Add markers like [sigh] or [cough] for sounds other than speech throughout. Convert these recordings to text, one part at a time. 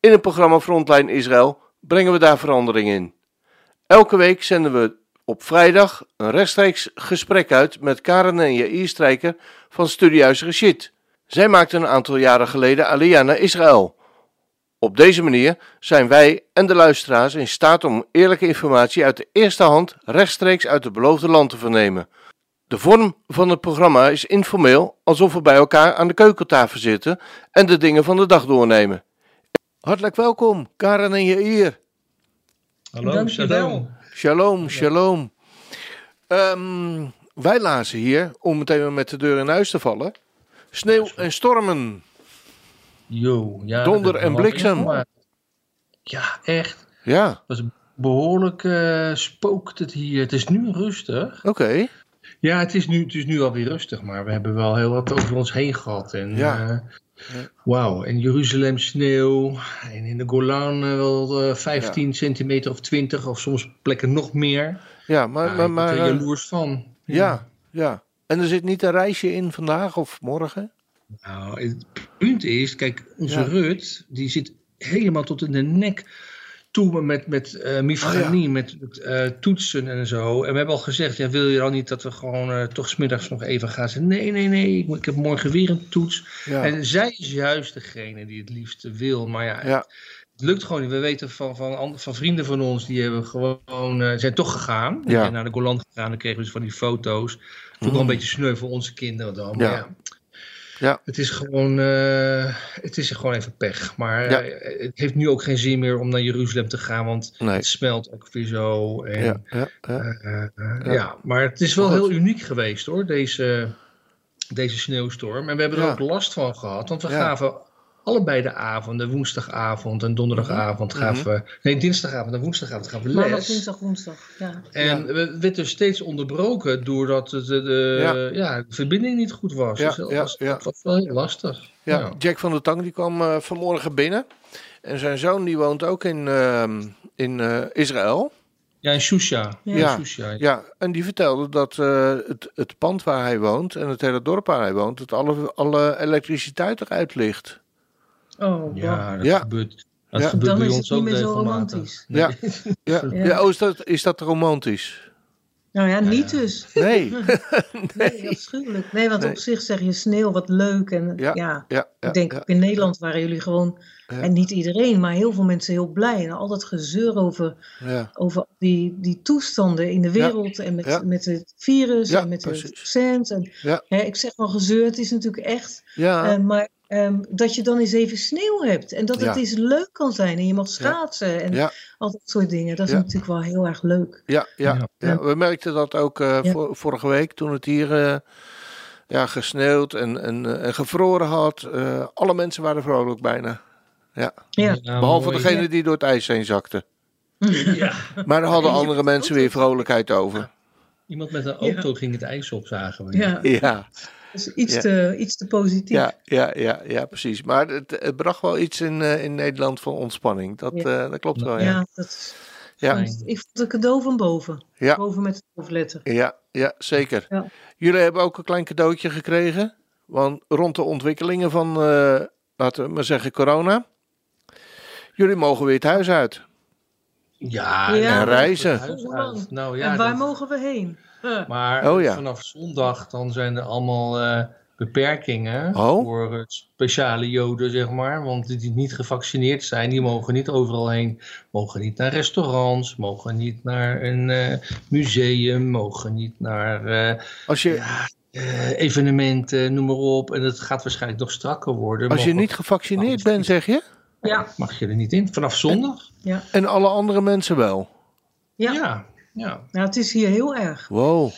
In het programma Frontline Israël brengen we daar verandering in. Elke week zenden we op vrijdag een rechtstreeks gesprek uit met Karen en Jair Strijker van Studiehuis Rashid. Zij maakten een aantal jaren geleden Aliyah naar Israël. Op deze manier zijn wij en de luisteraars in staat om eerlijke informatie uit de eerste hand rechtstreeks uit het beloofde land te vernemen. De vorm van het programma is informeel, alsof we bij elkaar aan de keukentafel zitten en de dingen van de dag doornemen. Hartelijk welkom, Karen en Jair. Hallo, Dankjewel. shalom. Shalom, shalom. Ehm, wij lazen hier, om meteen maar met de deur in huis te vallen, sneeuw en stormen. Yo, ja, Donder en bliksem. Ja, echt. Ja, Het was behoorlijk eh, spookt het hier. Het is nu rustig. oké. Ja, het is, nu, het is nu alweer rustig, maar we hebben wel heel wat over ons heen gehad. En, Ja. eh, Ja. Wauw, in Jeruzalem sneeuw. En in de Golan eh, wel eh, 15 centimeter of 20, of soms plekken nog meer. Ja, maar, maar, ik maar ben er eh, jaloers van. ja, ja. En er zit niet een reisje in vandaag of morgen? Nou, het punt is, kijk, onze Ja. Rut, die zit helemaal tot in de nek met, met Mifgani, met, met eh, toetsen en zo. En we hebben al gezegd, ja, wil je dan niet dat we gewoon eh, toch smiddags nog even gaan zeggen, nee, nee, nee, ik, ik heb morgen weer een toets. Ja, En zij is juist degene die het liefste wil, maar ja, ja, het lukt gewoon niet. We weten van, van, an- van vrienden van ons, die hebben gewoon, zijn toch gegaan. Naar de Golan gegaan, dan kregen we dus van die foto's. Ook wel een beetje sneu voor onze kinderen dan. Maar Mm. Ja. Ja. Het is gewoon, eh, het is gewoon even pech. Maar Ja. eh, het heeft nu ook geen zin meer om naar Jeruzalem te gaan, want nee. het smelt ook weer zo. En, Ja, ja, eh, Ja. maar het is wel Goed. heel uniek geweest hoor, deze, deze sneeuwstorm. En we hebben er ook last van gehad, want we gaven allebei de avonden, woensdagavond en donderdagavond, Mhm. gaven we, nee, dinsdagavond en woensdagavond gaven we Maandag, les. dinsdag, woensdag. Ja. En we werd dus steeds onderbroken doordat het, de, de, Ja. ja. de verbinding niet goed was. Ja, dus dat, ja, was, ja. dat was wel heel lastig. Ja, Ja. Jack van der Tang die kwam eh, vanmorgen binnen. En zijn zoon die woont ook in, ehm, in eh, Israël. Ja, in Shusha. Ja. Ja. In Shusha. Ja, en die vertelde dat eh, het, het pand waar hij woont en het hele dorp waar hij woont, dat alle, alle elektriciteit eruit ligt. Oh, wow. Ja, dat Ja. gebeurt, dat Ja. gebeurt Dan bij is ons het niet ook meer zo romantisch. Ja, ja. [laughs] Ja. ja. oh, is, dat, is dat romantisch? Nou ja, niet dus. [laughs] [laughs] Nee. Nee, afschuwelijk. Nee, want Nee. op zich zeg je sneeuw, wat leuk. En Ja, ja, Ja, ja, ik denk ja. ook in Nederland waren jullie gewoon, Ja. en niet iedereen, maar heel veel mensen heel blij. En al dat gezeur over, ja. over die, die toestanden in de wereld en met, Ja. met het virus Ja, en met precies. het vaccins. En, Ja. hè, ik zeg wel gezeur, het is natuurlijk echt. Ja, Eh, maar ehm, dat je dan eens even sneeuw hebt en dat het Ja. eens leuk kan zijn en je mag schaatsen en Ja. al dat soort dingen. Dat is Ja. natuurlijk wel heel erg leuk. ja, ja, Ja. ja. We merkten dat ook eh, Ja. vor- vorige week toen het hier eh, ja, gesneeuwd en, en, eh, en gevroren had. Eh, alle mensen waren vrolijk bijna. Ja. Ja. Behalve mooi. degene die door het ijs heen zakte. Ja. Maar daar hadden andere mensen weer vrolijkheid over. Iemand met een auto ging het ijs op, zagen we. Ja, Is iets, Ja. te, iets te positief. ja, ja, ja, ja precies. Maar het, het bracht wel iets in, eh, in Nederland van ontspanning. Dat, Ja. eh, dat klopt wel, Ja, ja. dat is, Ja, ik vond het een cadeau van boven. Ja. Boven met het hoofdletter. ja, ja zeker. Ja. Jullie hebben ook een klein cadeautje gekregen. Want rond de ontwikkelingen van, eh, laten we maar zeggen, corona. Jullie mogen weer het huis uit. Ja, Ja, En reizen. het huis uit. Nou ja, en waar dat- mogen we heen? Maar Oh ja. vanaf zondag dan zijn er allemaal eh, beperkingen Oh. voor speciale joden, zeg maar. Want die niet gevaccineerd zijn, die mogen niet overal heen. Mogen niet naar restaurants, mogen niet naar een eh, museum, mogen niet naar eh, Als je, ja, eh, evenementen, noem maar op. En het gaat waarschijnlijk nog strakker worden. als je Mogen- niet gevaccineerd bent, zeg je? ja, Mag je er niet in, vanaf zondag? En alle andere mensen wel. ja. Ja, ja. Nou, het is hier heel erg. Wow.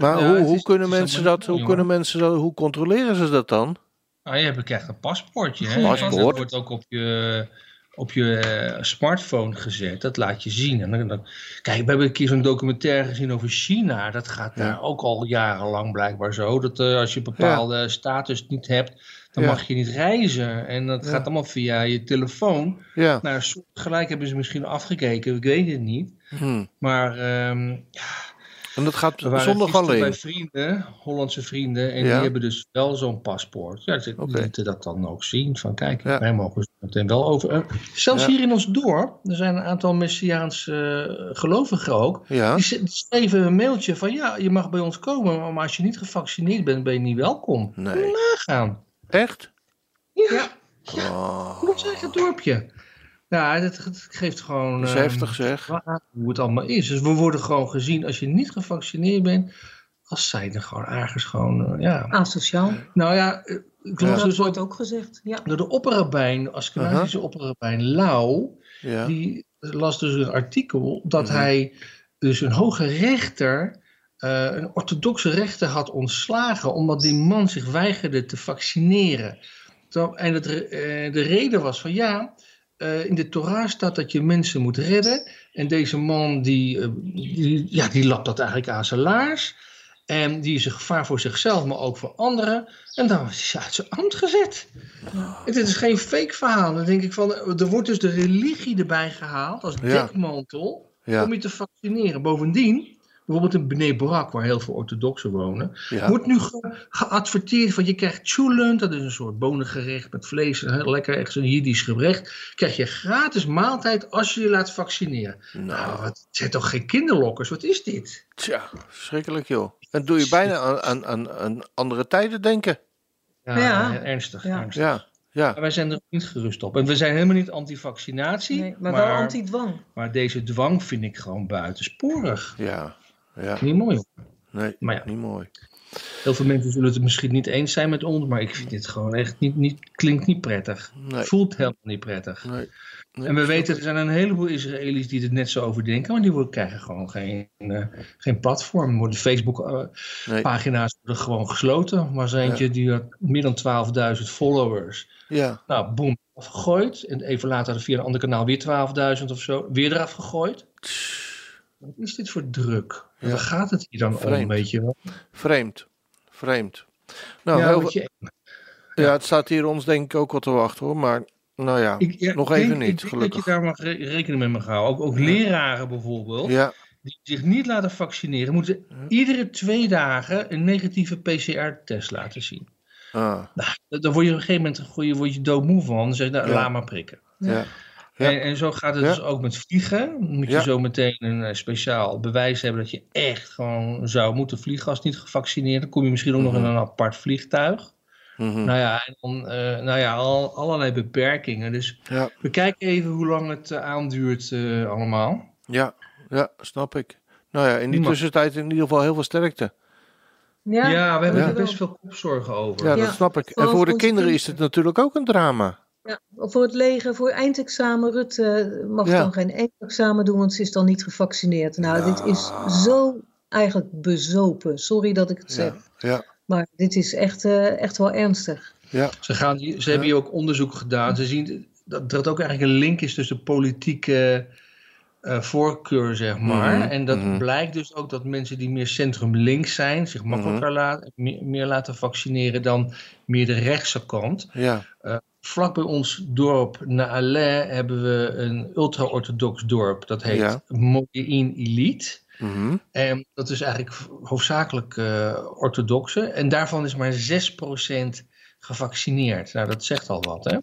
Maar Ja, hoe, hoe is- kunnen mensen dat, hoe kunnen mensen dat, hoe controleren ze dat dan? Nou, je hebt- krijgt een paspoortje. Hè? Een paspoort. Dat wordt ook op je, op je eh, smartphone gezet. Dat laat je zien. En dan, dan- kijk, we hebben een keer zo'n documentaire gezien over China. Dat gaat Ja. daar ook al jarenlang blijkbaar zo. Dat eh, als je een bepaalde status niet hebt, dan Ja. mag je niet reizen. En dat Ja. gaat allemaal via je telefoon. Ja. Nou, gelijk hebben ze misschien afgekeken. Ik weet het niet. Hm. Maar ehm, En dat gaat we waren zondag gisteren bij alleen. vrienden, Hollandse vrienden, en Ja. die hebben dus wel zo'n paspoort. Ja, ze lieten dat dan ook zien. Van kijk, Ja. wij mogen zo meteen wel over. eh, zelfs Ja. hier in ons dorp, er zijn een aantal Messiaanse eh, gelovigen ook. Ja. Die, schreven een mailtje van ja, je mag bij ons komen, maar als je niet gevaccineerd bent, ben je niet welkom. Nee. Gaan. Echt? Ja, Oh. in ons eigen dorpje. Ja, dat, dat geeft gewoon. Dat is ehm, heftig zeg. hoe het allemaal is. Dus we worden gewoon gezien als je niet gevaccineerd bent, als zijnde gewoon ergens gewoon, eh, ja. Asociaal. Nou ja, eh, ik Dat dus wordt ook ook gezegd. Ja. door de opperrabijn, Askenazische opperrabijn Lau, Ja. die las dus een artikel dat Mhm. hij dus een hoge rechter, eh, een orthodoxe rechter had ontslagen omdat die man zich weigerde te vaccineren. En het, eh, de reden was van ja, eh, in de Torah staat dat je mensen moet redden. En deze man die, die, ja, die lapt dat eigenlijk aan zijn laars. En die is een gevaar voor zichzelf, maar ook voor anderen. En dan is hij uit zijn ambt gezet. Het is geen fake verhaal. Dan denk ik van, er wordt dus de religie erbij gehaald als Ja. dekmantel Ja. om je te vaccineren. Bovendien, bijvoorbeeld in Bnei Brak, waar heel veel orthodoxen wonen, Ja. wordt nu ge- geadverteerd van je krijgt chulent, dat is een soort bonengerecht met vlees, heel lekker echt zo'n Jiddisch gerecht. Krijg je gratis maaltijd als je je laat vaccineren. Nou, Nou, het zijn toch geen kinderlokkers? Wat is dit? tja, verschrikkelijk joh. En doe je bijna aan, aan, aan, aan andere tijden denken. Ja, Ja. ernstig. Ja. ernstig. Ja. Ja. Maar wij zijn er niet gerust op. En we zijn helemaal niet anti-vaccinatie. Nee, maar wel anti-dwang. maar deze dwang vind ik gewoon buitensporig. Ja. Ja. Niet mooi. hoor. Nee, Maar ja. niet mooi. Heel veel mensen zullen het misschien niet eens zijn met ons, maar ik vind dit gewoon echt niet, niet klinkt niet prettig. Nee. Voelt helemaal niet prettig. Nee. Nee, En we weten, er zijn een heleboel Israëli's die er net zo over denken, maar die worden- krijgen gewoon geen, eh, geen platform. Worden Facebook-pagina's Nee. worden gewoon gesloten. Maar eentje die had meer dan 12.000 followers. Ja. Nou, boem, afgegooid. En even later via een ander kanaal weer 12.000 of zo. Weer eraf gegooid. Wat is dit voor druk? Ja. Waar gaat het hier dan om, Vreemd. weet je wel? Vreemd. Vreemd. Nou, ja, heel je, ja, het staat hier ons denk ik ook wel te wachten hoor. Maar nou ja, ik, ja, nog even niet, ik denk gelukkig. dat je daar mag re- rekening mee mag houden. Ook, ook leraren bijvoorbeeld. ja, die zich niet laten vaccineren, moeten iedere twee dagen een negatieve PCR-test laten zien. ah, Nou, dan word je op een gegeven moment word je, word je doodmoe van. Dan zeg je, nou, laat maar prikken. ja, Ja. En, en zo gaat het Ja. dus ook met vliegen. Moet je Ja. zo meteen een eh, speciaal bewijs hebben dat je echt gewoon zou moeten vliegen als niet gevaccineerd. Dan kom je misschien ook nog in Mhm. een apart vliegtuig. mhm, Nou ja, en dan, eh, nou ja al, allerlei beperkingen. Dus ja, we kijken even hoe lang het eh, aanduurt eh, allemaal. ja, ja, snap ik. Nou ja, in die tussentijd in ieder geval heel veel sterkte. Ja, Ja, we hebben Ja. er best veel kopzorgen over. Ja, Ja, dat snap ik. En voor de kinderen is het natuurlijk ook een drama. Ja, voor het leger, voor eindexamen. Rutte mag Ja. dan geen eindexamen doen, want ze is dan niet gevaccineerd. Nou, dit is zo eigenlijk bezopen. Sorry dat ik het zeg. Ja, ja, Maar dit is echt, eh, echt wel ernstig. ja, Ze, gaan, ze hebben hier ook onderzoek gedaan. Ze zien dat er ook eigenlijk een link is tussen politieke eh, voorkeur, zeg maar. Mhm, En dat mhm. blijkt dus ook dat mensen die meer centrum-links zijn, zich makkelijker laten, meer, meer laten vaccineren dan meer de rechtse kant. ja. Vlak bij ons dorp, Naale, hebben we een ultra-orthodox dorp. Dat heet Ja. Elite. mhm, En dat is eigenlijk hoofdzakelijk eh orthodoxe. En daarvan is maar 6% gevaccineerd. Nou, dat zegt al wat, hè?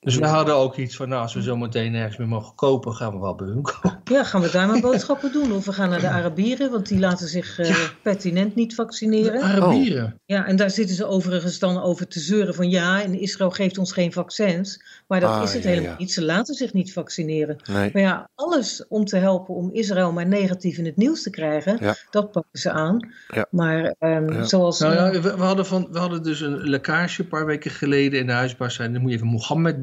Dus we hadden ook iets van, nou, als we zo meteen nergens meer mogen kopen, gaan we wel bij hun kopen. Ja, gaan we daar maar boodschappen doen? Of we gaan naar de Arabieren, want die laten zich eh, Ja. pertinent niet De vaccineren. Arabieren. Ja, en daar zitten ze overigens dan over te zeuren van ja, en Israël geeft ons geen vaccins. Maar dat Ah, is het ja, helemaal ja. niet. Ze laten zich niet vaccineren. Nee. Maar ja, alles om te helpen om Israël maar negatief in het nieuws te krijgen, Ja. dat pakken ze aan. Ja. Maar ehm, Ja. zoals... Nou eh, ja, we, we hadden van, we hadden dus een lekkage een paar weken geleden in de huisbaas zijn. Dan moet je even Mohammed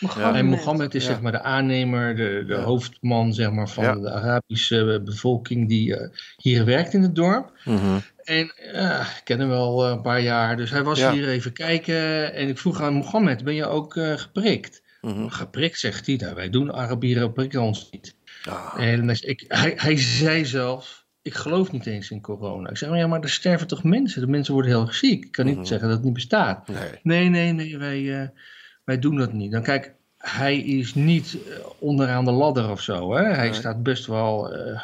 Mohammed. En Mohammed is zeg maar de aannemer, de, de hoofdman zeg maar, van de Arabische bevolking die eh, hier werkt in het dorp. Mhm. En ja, ik ken hem wel eh, een paar jaar, dus hij was hier even kijken. En ik vroeg aan Mohammed, ben je ook eh, geprikt? Mhm. Geprikt, zegt hij. Nou, wij doen Arabieren prikken ons niet. Ah, En ik, hij, hij zei zelfs, ik geloof niet eens in corona. Ik zeg, maar ja, maar er sterven toch mensen? De mensen worden heel ziek. Ik kan niet Mhm. zeggen dat het niet bestaat. nee. Nee, nee, nee, wij, eh, wij doen dat niet. Dan kijk, hij is niet eh, onderaan de ladder of zo. Hè? Hij Nee. staat best wel eh,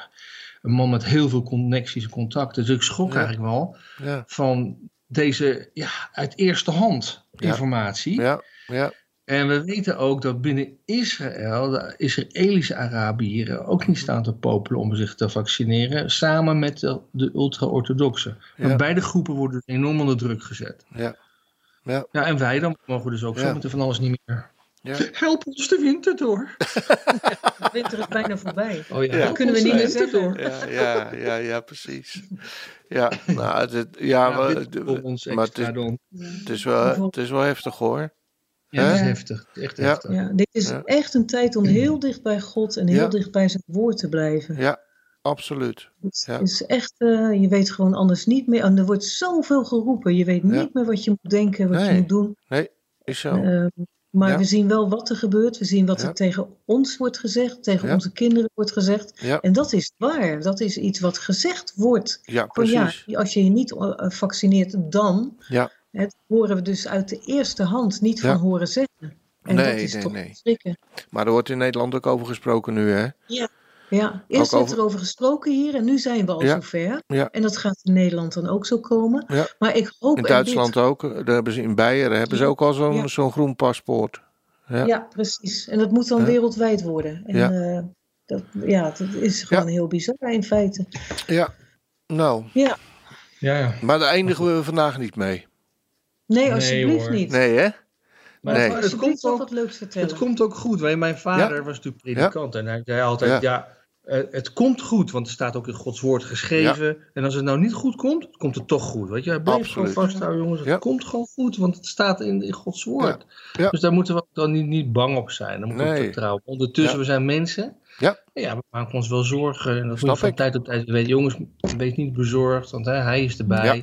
een man met heel veel connecties en contacten. Dus ik schrok Ja. eigenlijk wel Ja, van deze ja, uit eerste hand informatie. ja, ja. En we weten ook dat binnen Israël de Israëlische Arabieren ook niet staan te popelen om zich te vaccineren, samen met de, de ultra-orthodoxen. Maar beide groepen worden enorm onder druk gezet. Ja. Ja. Ja, en wij dan mogen dus ook Ja. zo met van alles niet meer. Ja. Help ons de winter door. [laughs] De winter is bijna voorbij. Oh ja, Ja. help Kunnen we niet meer winter door. Ja, ja, ja, ja, precies. Ja, nou, het, ja, Ja, we- dit voor ons maar het is, dan. het, is wel, het is wel heftig hoor. Ja, dat is heftig. Het is Echt Ja. heftig. Ja, dit is Ja. echt een tijd om heel dicht bij God en heel Ja. dicht bij zijn woord te blijven. Ja, absoluut. Het Ja. is echt, eh, je weet gewoon anders niet meer. En er wordt zoveel geroepen. Je weet Ja. niet meer wat je moet denken, wat Nee. je moet doen. Is zo. Ehm, maar Ja. we zien wel wat er gebeurt. We zien wat er tegen ons wordt gezegd, tegen onze kinderen wordt gezegd. En dat is waar. Dat is iets wat gezegd wordt. Ja, ja, precies. als je je niet eh, vaccineert, dan. Ja. Het horen we dus uit de eerste hand, niet van horen zeggen. En Nee, dat is nee, toch nee. schrikken. Maar er wordt in Nederland ook over gesproken nu, hè? Ja, eerst Ook werd over- er over gesproken hier en nu zijn we al Ja. zover. Ja. En dat gaat in Nederland dan ook zo komen. Ja. Maar ik hoop In Duitsland ook. Daar hebben ze, in Beieren hebben ze ook al zo'n Ja. zo'n groen paspoort. Ja. Ja. precies. En dat moet dan Ja. wereldwijd worden. En Ja. ja, dat, ja dat is gewoon heel bizar in feite. Ja. Nou, Ja, ja. maar daar eindigen we vandaag niet mee. Nee, alsjeblieft niet. Nee, hè? Maar Nee. het, komt nog ook wat leuks vertellen. Het komt ook goed. want Mijn vader was natuurlijk predikant. En hij zei Ja. altijd, ja, eh, het komt goed. Want het staat ook in Gods woord geschreven. En als het nou niet goed komt, komt het toch goed. Weet je, Absoluut. gewoon vasthouden, jongens. Het Ja. komt gewoon goed, want het staat in, in Gods woord. Ja. Dus daar moeten we dan niet, niet bang op zijn. Dan moeten we Nee. vertrouwen. Ondertussen, we zijn mensen. Ja. Ja, we maken ons wel zorgen. En dat Snap van ik. tijd tot tijd weten. Jongens, wees niet bezorgd, want hè, hij is erbij. Ja.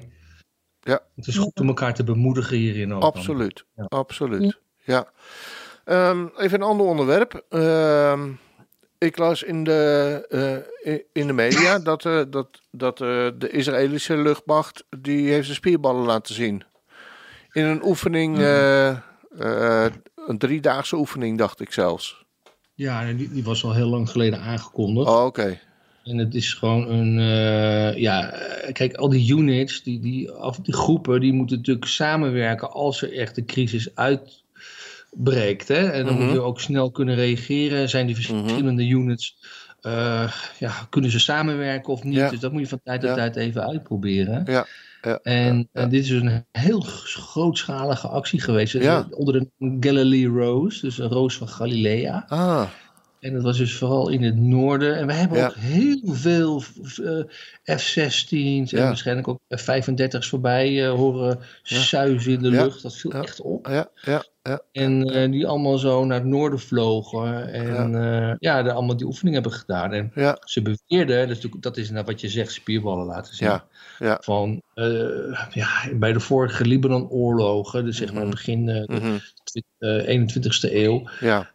Ja. Het is goed om elkaar te bemoedigen hierin ook. Absoluut. Absoluut. Ja. Ehm, even een ander onderwerp. Ehm, ik las in de, eh, in de media [clears throat] dat, eh, dat, dat eh, de Israëlische luchtmacht die heeft zijn spierballen laten zien. In een oefening, eh, een driedaagse oefening dacht ik zelfs. Ja, die, die was al heel lang geleden aangekondigd. Oh, oké. En het is gewoon een, ja, kijk, al die units, die, die, of die groepen, die moeten natuurlijk samenwerken als er echt een crisis uitbreekt. Hè? En dan Mhm. moet je ook snel kunnen reageren. Zijn die verschillende units, eh, ja, kunnen ze samenwerken of niet? Ja. Dus dat moet je van tijd tot Ja. tijd even uitproberen. Ja. Ja. En, ja. en dit is een heel grootschalige actie geweest. Onder de Galilee Rose, dus een roos van Galilea. Ah, En dat was dus vooral in het noorden. En we hebben Ja. ook heel veel eh, F-16's en Ja. waarschijnlijk ook F-35's voorbij eh, horen Ja. suizen in de lucht. Dat viel echt op. ja, ja, ja. En eh, die allemaal zo naar het noorden vlogen. En ja, ja daar allemaal die oefening hebben gedaan. En ze beweerden, dat is, natuurlijk- dat is nou wat je zegt, spierballen laten zien. ja, ja. Van ja, bij de vorige Libanon-oorlogen, dus zeg maar Mhm. begin eh, de mhm, twi- 21ste eeuw, ja,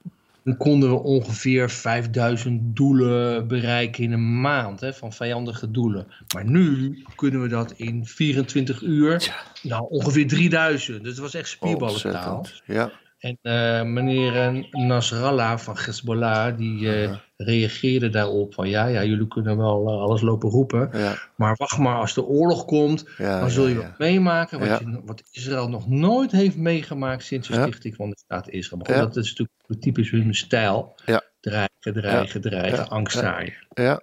dan konden we ongeveer 5000 doelen bereiken in een maand hè, van vijandige doelen. Maar nu kunnen we dat in 24 uur, nou ongeveer 3000. Dus het was echt spierballentaal. Ja, En eh, meneer eh, Nasrallah van Hezbollah, die eh, reageerde daarop van ja, ja, jullie kunnen wel alles lopen roepen. ja, Maar wacht maar, als de oorlog komt, ja. dan zul je wat meemaken wat, je, wat Israël nog nooit heeft meegemaakt sinds de stichting van de staat Israël. Maar dat is natuurlijk typisch hun stijl. Dreigen, dreigen, dreigen, angst zaaien. Ja,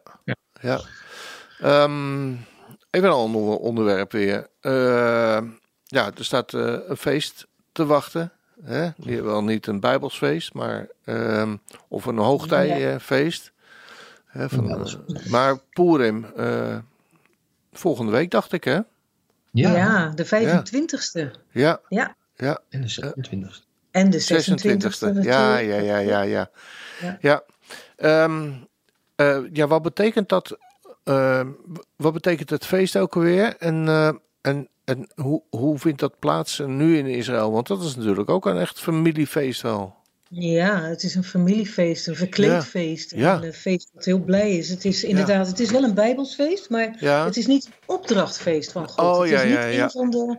Ja. Ehm, even een ander onderwerp weer. Eh, ja, er staat een feest te wachten. Hè? Die- Wel niet een Bijbelsfeest, maar ehm, of een hoogtijfeest. Ja, maar Purim, eh, volgende week dacht ik hè? Ja, de 25ste. Ja, Ja. ja, En de 27 En de 26e. 26e. Ja, ja, ja, ja, ja. Ja. Ja, Ehm, eh, ja wat betekent dat? ehm, wat betekent het feest ook alweer? En, eh, en, en hoe, hoe vindt dat plaats nu in Israël? Want dat is natuurlijk ook een echt familiefeest wel. Ja, het is een familiefeest, een verkleed Ja. feest. En Ja. Een feest dat heel blij is. Het is inderdaad, het is wel een Bijbelsfeest, maar Ja, het is niet een opdrachtfeest van God. Oh, het ja, is niet een van de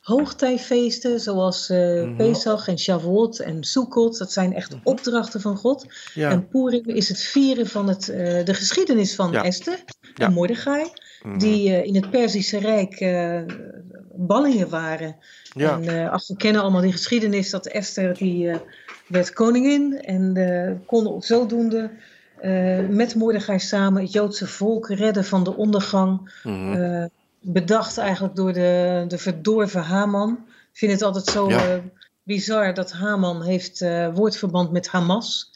hoogtijfeesten zoals Mhm. Pesach en Shavuot en Sukkot. Dat zijn echt opdrachten van God. En Purim is het vieren van het, eh, de geschiedenis van. Esther en Mordechai. Mhm. Die eh, in het Perzische Rijk ballingen waren. ja. En eh, ach, we kennen allemaal die geschiedenis dat Esther die eh, werd koningin en eh, kon zodoende met Mordechai samen het Joodse volk redden van de ondergang. Mhm. Bedacht eigenlijk door de, de verdorven Haman. Ik vind het altijd zo Ja. bizar dat Haman heeft woordverband met Hamas.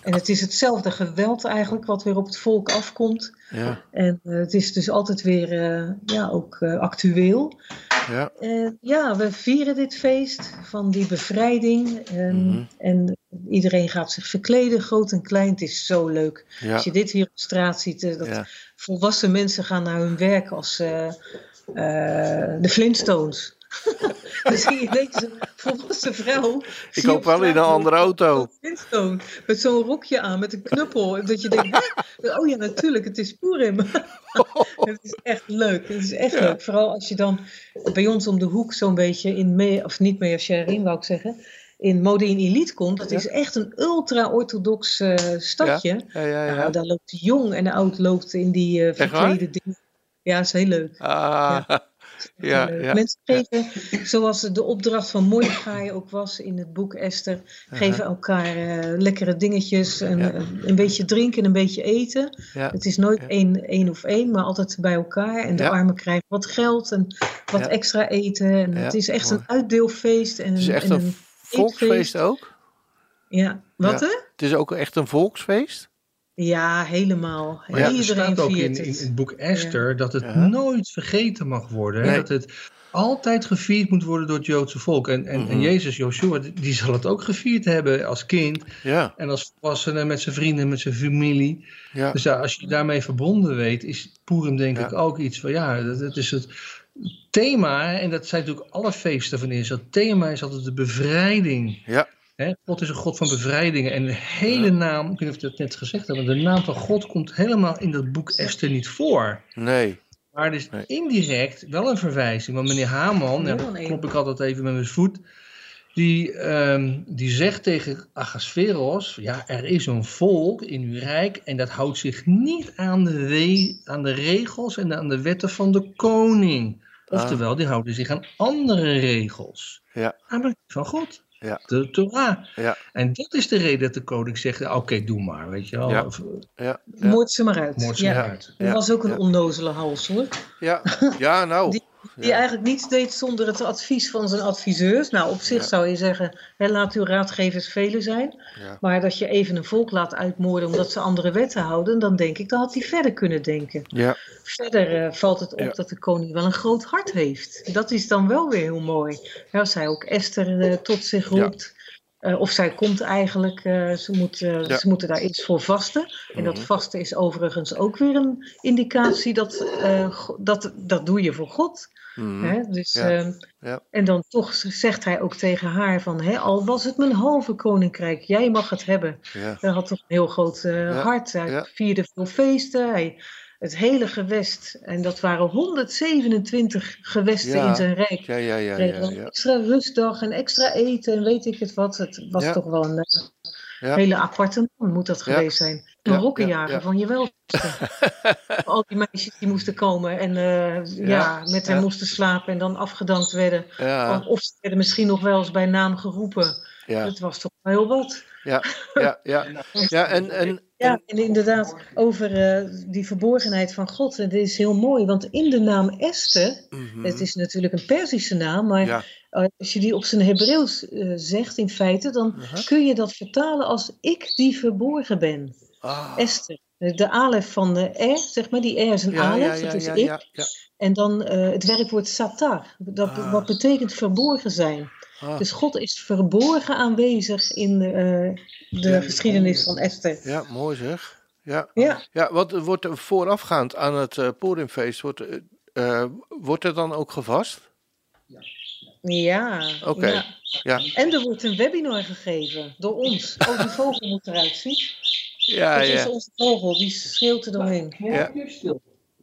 En het is hetzelfde geweld eigenlijk wat weer op het volk afkomt. ja, En het is dus altijd weer ja, ook actueel. Ja. Eh, ja, we vieren dit feest van die bevrijding. En, Mhm. en iedereen gaat zich verkleden, groot en klein. Het is zo leuk. ja. Als je dit hier op straat ziet, eh, dat Ja. volwassen mensen gaan naar hun werk als eh, de Flintstones. [laughs] Dan zie je volwassen vrouw. Ik je hoop op wel in een andere auto. als met zo'n rokje aan, met een knuppel. En Dat je denkt, hè? oh ja, natuurlijk, het is Purim. [laughs] het is echt leuk. Het is echt Ja. leuk. Vooral als je dan bij ons om de hoek zo'n beetje in, Me of niet Mea Shearim, wou ik zeggen, in Modin Elite komt. Dat is echt een ultra-orthodox eh, stadje. Ja, ja, ja. Nou, daar loopt jong en oud loopt in die waar? verklede dingen. Ja, is heel leuk. Ah, ja, leuk. ja. Mensen geven, zoals de opdracht van Mordechai ook was in het boek Esther, geven elkaar eh, lekkere dingetjes, en, Ja. eh, een beetje drinken en een beetje eten. Het is nooit één, één of één, maar altijd bij elkaar. En de armen krijgen wat geld en wat extra eten. En het is echt mooi. een uitdeelfeest. En, Het is echt en een volksfeest ook. Ja, wat hè? Het is ook echt een volksfeest. Ja, helemaal. Maar ja, er Iedereen staat ook in, in het. boek Esther dat het Ja. nooit vergeten mag worden. hè. Nee. Dat het altijd gevierd moet worden door het Joodse volk. En, en, Mhm. en Jezus, Joshua, die- die zal het ook gevierd hebben als kind. Ja, En als volwassene met zijn vrienden, met zijn familie. ja. Dus ja, als je daarmee verbonden weet, is Purim denk Ja. ik ook iets van ja, dat, dat is het thema. En dat zijn natuurlijk alle feesten van Israël. Het thema is altijd de bevrijding. Ja. Hè, God is een God van bevrijdingen. En de hele Ja. naam, ik weet niet of ik dat net gezegd heb, maar de naam van God komt helemaal in dat boek Esther niet voor. Nee. Maar het is Nee. indirect wel een verwijzing. Want meneer Haman, Ja, daar nee. klop ik altijd even met mijn voet. Die, ehm, die zegt tegen Ahasveros: Ja, er is een volk in uw rijk. En dat houdt zich niet aan de, aan de regels en aan de wetten van de koning. Oftewel, die houden zich aan andere regels. Ja. Namelijk van God. Ja. De Torah. Ja. En dat is de reden dat de koning zegt: Oké, doe maar. Weet je wel. Ja. Of, eh, Ja, ja, Moord ze maar uit. moord ze ja. maar uit. Dat was ook een ja. onnozele hals hoor. ja. ja nou. [laughs] Die- Die Ja. eigenlijk niets deed zonder het advies van zijn adviseurs. Nou, op zich Ja. zou je zeggen, hè, laat uw raadgevers vele zijn. Ja. Maar dat je even een volk laat uitmoorden omdat ze andere wetten houden, dan denk ik, dan had hij verder kunnen denken. Ja, Verder eh, valt het op dat de koning wel een groot hart heeft. Dat is dan wel weer heel mooi. Ja, als hij ook Esther eh, tot zich roept. eh, of zij komt eigenlijk, ze, moet, Ja. ze moeten daar eerst voor vasten. En dat Mhm. vasten is overigens ook weer een indicatie dat, dat, dat doe je voor God. Mhm. Hè? Dus, Ja. ehm, Ja. En dan toch zegt hij ook tegen haar van, hè, al was het mijn halve koninkrijk, jij mag het hebben. ja. Hij had toch een heel groot eh, hart. Hij vierde veel feesten. Hij, het hele gewest, en dat waren 127 gewesten in zijn rijk. Ja, ja, ja, ja. extra rustdag en extra eten en weet ik het wat. Het was toch wel een eh, hele aparte man, moet dat geweest zijn. Een Ja, rokkenjager ja, ja. van je welste. [laughs] Al die meisjes die moesten komen en eh, ja, met hem ja. moesten slapen en dan afgedankt werden. Ja, Of ze werden misschien nog wel eens bij naam geroepen. ja, Het was toch wel heel wat. ja, ja, [laughs] ja. Ja, en, en, Ja, en inderdaad, over eh, die verborgenheid van God. Het is heel mooi, want in de naam Esther, Mhm. het is natuurlijk een Perzische naam, maar Ja, eh, als je die op zijn Hebreeuws eh, zegt in feite, dan Mhm. kun je dat vertalen als ik die verborgen ben. Ah. Esther. De alef van de R, zeg maar, die R is een ja, alef, ja, ja, dat is ik. En dan eh, het werkwoord satar, dat, Ah. wat betekent verborgen zijn. Ah, Dus God is verborgen aanwezig in de, eh, de geschiedenis van Esther. ja, mooi zeg. Ja. Ja, ja, wat wordt er voorafgaand aan het uh, Purimfeest, wordt, wordt er dan ook gevast? ja. Oké. ja. Ja, En er wordt een webinar gegeven door ons. Oh, die vogel moet eruit zien. Ja, Dat is onze vogel, die schreeuwt er doorheen. Ja.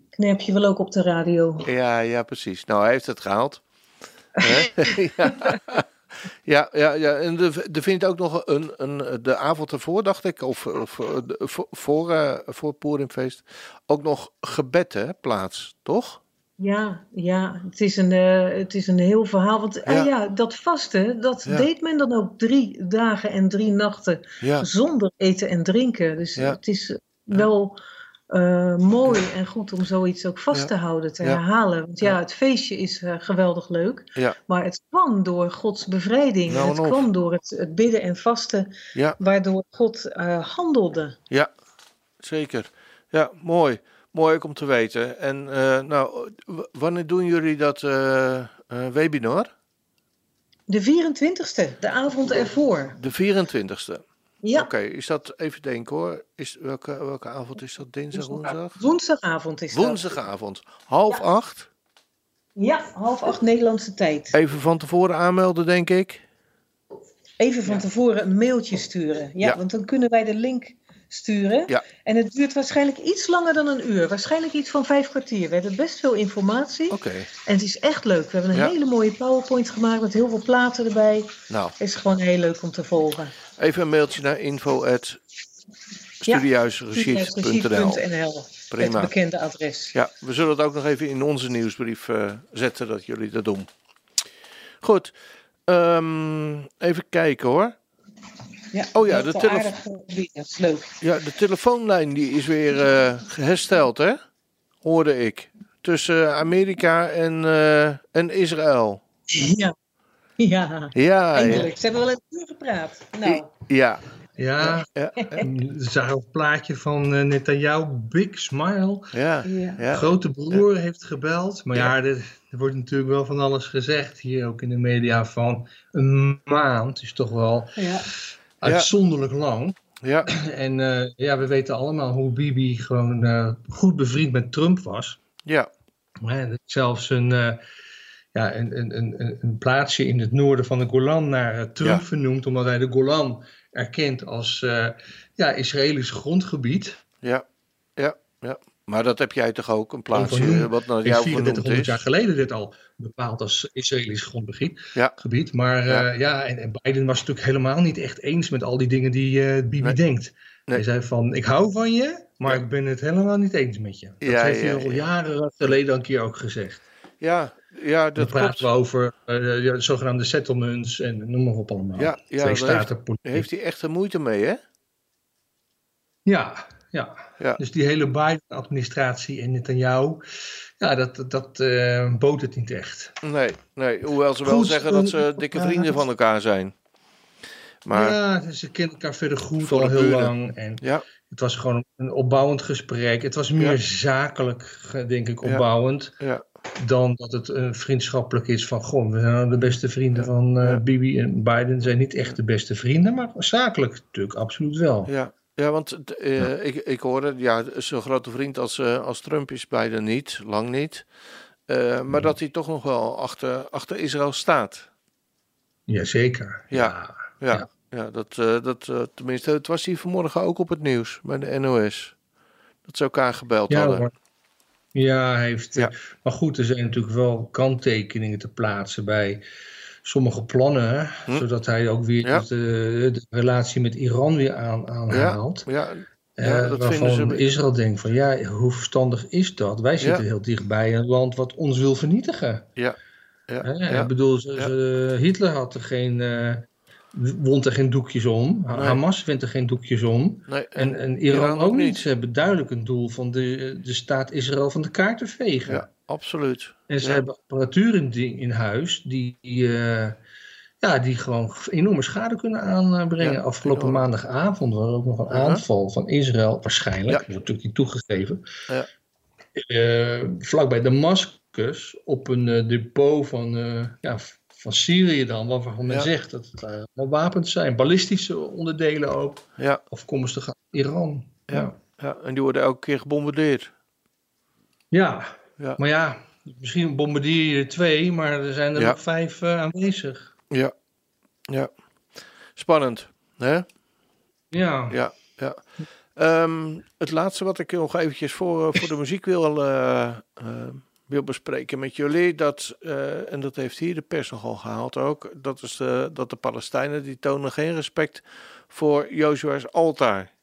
Knerp je wel ook op de radio. Ja, ja, precies. Nou, hij heeft het gehaald. Hè? [laughs] ja. Ja, ja, ja, en er, vindt ook nog een, een, de avond ervoor, dacht ik, of, of eh, de- voor, voor, eh, voor Purimfeest, ook nog gebed hè, plaats, toch? Ja, ja het, is een, eh, het is een heel verhaal. Want ah Ja. ja, dat vasten, dat Ja. deed men dan ook drie dagen en drie nachten Ja, zonder eten en drinken. Dus het is wel eh, mooi en goed om zoiets ook vast te houden, te herhalen. Want ja, het feestje is eh, geweldig leuk. Maar het kwam door Gods bevrijding. Nou, het kwam door het, het bidden en vasten, waardoor God eh, handelde. ja, zeker. Ja, mooi. Mooi ook om te weten. En eh, nou, wanneer doen jullie dat eh, eh, webinar? De 24ste, de avond ervoor. De 24ste. Ja, Oké, is dat even denken hoor. Is, welke, welke avond is dat? Dinsdag, woensdag? woensdagavond is dat. Woensdagavond, half acht. Ja, half acht Nederlandse tijd. Even van tevoren aanmelden, denk ik. Even van tevoren een mailtje sturen. Ja, Ja. want dan kunnen wij de link sturen. Ja. En het duurt waarschijnlijk iets langer dan een uur. Waarschijnlijk iets van vijf kwartier. We hebben best veel informatie. Oké, En het is echt leuk. We hebben een Ja. hele mooie PowerPoint gemaakt met heel veel platen erbij. nou, Het is gewoon heel leuk om te volgen. even een mailtje naar info. Prima. Het bekende adres. Ja, we zullen het ook nog even in onze nieuwsbrief eh, zetten dat jullie dat doen. Goed, ehm, even kijken hoor. Ja, Oh ja, de. Ja, de telefoonlijn die is weer eh, hersteld, hè? Hoorde ik. Tussen Amerika en, eh, en Israël. Ja. Ja, Ja, ja, eindelijk. Ze hebben wel een uur gepraat. Nou, ja. Ja, ja, er zag een plaatje van eh, Netanyahu, Big Smile. ja, ja. ja. Grote broer heeft gebeld. Maar ja, er, er wordt natuurlijk wel van alles gezegd. Hier ook in de media van een maand is toch wel ja. Uitzonderlijk lang. ja. [clears throat] En eh, ja, we weten allemaal hoe Bibi gewoon eh, goed bevriend met Trump was. ja. Dat zelfs een, eh, ja, een, een, een, een plaatsje in het noorden van de Golan naar Trump Ja. vernoemd, omdat hij de Golan erkent als ja, Israëlisch grondgebied. Ja, ja, ja. Maar dat heb jij toch ook, een plaatsje eh, wat naar jou vernoemd 3400 jaar geleden dit al bepaald als Israëlisch grondgebied. Ja. Gebied. Maar Ja. ja, ja en, en Biden was natuurlijk helemaal niet echt eens met al die dingen die eh, Bibi Nee. denkt. Nee. Hij zei van, ik hou van je, maar Ja. ik ben het helemaal niet eens met je. Dat heeft hij al ja. jaren geleden een keer ook gezegd. Ja, ja, Dan dat praten klopt. we over eh, de zogenaamde settlements en noem maar op allemaal. Ja, ja, Twee heeft- heeft hij echt er moeite mee, hè? Ja, ja. Ja. Dus die hele Biden-administratie en Netanyahu, ja, dat, dat, eh, bood het niet echt. Nee, nee. Hoewel ze wel zeggen dat eh, ze dikke ja. vrienden van elkaar zijn. Maar ja, ze kennen elkaar verder goed al heel buren. lang. En ja, het was gewoon een opbouwend gesprek. Het was meer zakelijk, eh, denk ik, opbouwend. ja, Dan dat het een vriendschappelijk is van, goh, we zijn nou de beste vrienden van eh. Bibi en Biden zijn niet echt de beste vrienden, maar zakelijk natuurlijk absoluut wel. ja. Ja, want eh, Ik, ik hoorde, ja, zo'n grote vriend als, eh, als Trump is Biden niet, lang niet. Eh, maar dat hij toch nog wel achter, achter Israël staat. Jazeker. Ja. Ja, ja. Ja. dat, dat tenminste, het was hier vanmorgen ook op het nieuws bij de NOS. Dat ze elkaar gebeld Ja, hadden. hoor. Ja, hij heeft. Ja. Maar goed, er zijn natuurlijk wel kanttekeningen te plaatsen bij sommige plannen. Hm. Zodat hij ook weer Ja. de, de relatie met Iran weer aan, aanhaalt. Ja, Eh, Ja, dat waarvan ze- Israël denkt van ja, hoe verstandig is dat? Wij zitten heel dichtbij een land wat ons wil vernietigen. ja. Ik bedoel, ze- Hitler had er geen, eh, wond er geen doekjes om. Nee. Hamas vindt er geen doekjes om. Nee, En, en Iran, ook niet. niet. Ze hebben duidelijk een doel van de, de staat Israël van de kaart te vegen. Absoluut. En ze Ja. hebben apparatuur in, in huis die, eh, ja, die gewoon enorme schade kunnen aanbrengen. Ja, Afgelopen enorm. maandagavond was er ook nog een aanval van Israël, waarschijnlijk. Ja. Dat wordt natuurlijk niet toegegeven. Ja. Eh, vlakbij Damascus op een eh, depot van, ja, van Syrië dan, waarvan men zegt dat het wapens zijn. Ballistische onderdelen ook, Ja, afkomstig uit Iran. Ja. ja, en die worden elke keer gebombardeerd. Ja, Ja. maar ja, misschien bombardeer je er twee, maar er zijn er nog vijf eh, aanwezig. Ja, ja. Spannend, hè? Ja, Ja, ja. Ehm, het laatste wat ik nog eventjes voor, eh, voor de [laughs] muziek wil, eh, wil bespreken met jullie, dat, en dat heeft hier de pers nogal gehaald ook, dat is de, dat de Palestijnen die tonen geen respect voor Joshua's altaar.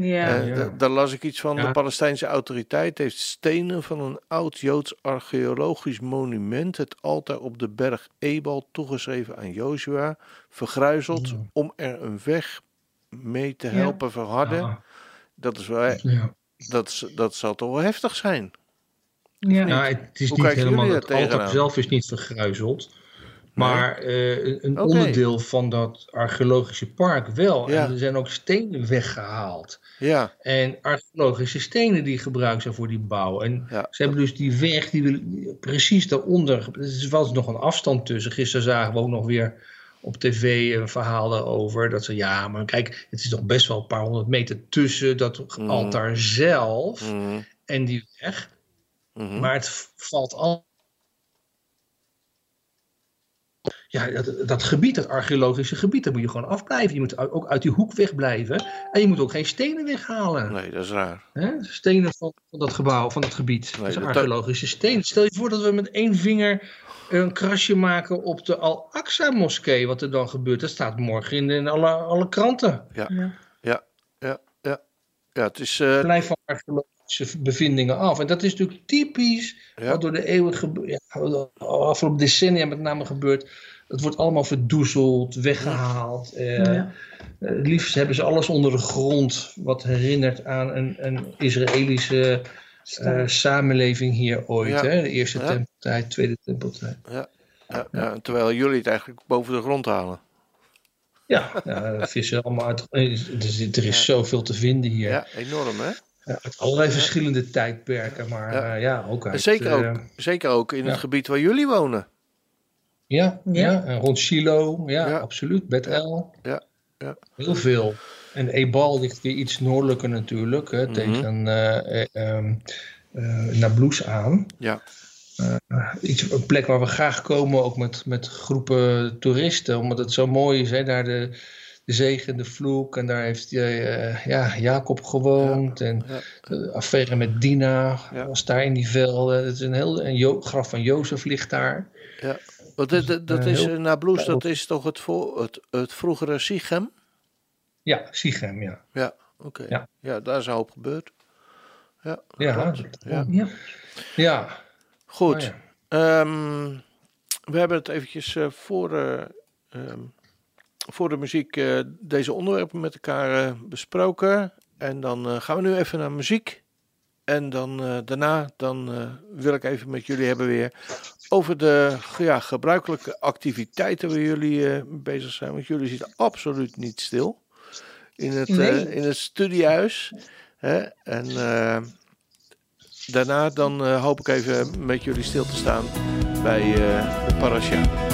Ja, Eh, Daar las ik iets van. Ja. De Palestijnse autoriteit heeft stenen van een oud Joods archeologisch monument, het altaar op de berg Ebal, toegeschreven aan Joshua, vergruizeld Ja. om er een weg mee te Ja. helpen verharden. Dat, is wel, ja. dat, dat zal toch wel heftig zijn. ja. Ja, het is Hoe niet helemaal, het altaar zelf is niet vergruizeld. Maar eh, een- onderdeel van dat archeologische park wel. Ja. En er zijn ook stenen weggehaald. Ja, En archeologische stenen die gebruikt zijn voor die bouw. En Ja. ze hebben dus die weg, die willen precies daaronder. Er is wel nog een afstand tussen. Gisteren zagen we ook nog weer op tv een verhaal daarover. Dat ze, ja, maar kijk, het is nog best wel een paar honderd meter tussen dat Mhm. altaar zelf mhm, en die weg. mhm. Maar het valt al. Ja, dat, dat gebied, dat archeologische gebied, daar moet je gewoon afblijven. Je moet ook uit die hoek wegblijven. En je moet ook geen stenen weghalen. nee, dat is raar. Hè? Stenen van, van dat gebouw, van dat gebied. dat dat- zijn archeologische stenen. Stel je voor dat we met één vinger een krasje maken op de Al-Aqsa-moskee. Wat er dan gebeurt. Dat staat morgen in, in alle, alle kranten. Ja. Ja, ja, ja. Ja, het is. eh, Blijf van archeologische bevindingen af. En dat is natuurlijk typisch ja, wat door de eeuwen gebeurt. Ja, afgelopen decennia met name gebeurt. Het wordt allemaal verdoezeld, weggehaald. Eh, Ja. eh, het liefst hebben ze alles onder de grond. Wat herinnert aan een, een Israëlische eh, samenleving hier ooit. Ja. Hè? De eerste Ja. tempeltijd, tweede tempeltijd. ja, ja, terwijl jullie het eigenlijk boven de grond halen. Ja, ja vissen allemaal uit. Er is, er is zoveel te vinden hier. Ja, enorm hè? Ja, uit allerlei verschillende tijdperken. Maar Ja. ook uit... Zeker, ook, zeker ook in ja. het gebied waar jullie wonen. Ja, ja. En rond Shiloh, ja, absoluut. Bethel. Ja, ja. Heel veel. En Ebal ligt weer iets noordelijker natuurlijk, hè, Mhm. tegen eh eh, ehm, eh, Nablus aan. Ja, Iets, een plek waar we graag komen, ook met, met groepen toeristen, omdat het zo mooi is. Hè, daar de, de zegen, de vloek, en daar heeft ja, Jacob gewoond. En ja. de affaire met Dina was daar in die velden. Het is een heel, een graf van Jozef ligt daar. ja. Want dat, dat, dat eh, is heel- uh, Nablus, dat is toch het, voor, het, het vroegere Sichem? Ja, Sichem, ja. Ja, oké. Ja. Ja. daar is een hoop gebeurd. Ja, Ja, ja. Ja. Ja, Goed. Oh. Ehm, we hebben het eventjes eh, voor, eh, ehm, voor de muziek eh, deze onderwerpen met elkaar eh, besproken. En dan eh, gaan we nu even naar muziek. En dan eh, daarna dan, eh, wil ik even met jullie hebben weer over de ja, gebruikelijke activiteiten waar jullie eh, bezig zijn. Want jullie zitten absoluut niet stil in het, Nee. in het studiehuis. Hè? En daarna dan hoop ik even met jullie stil te staan bij de parasha.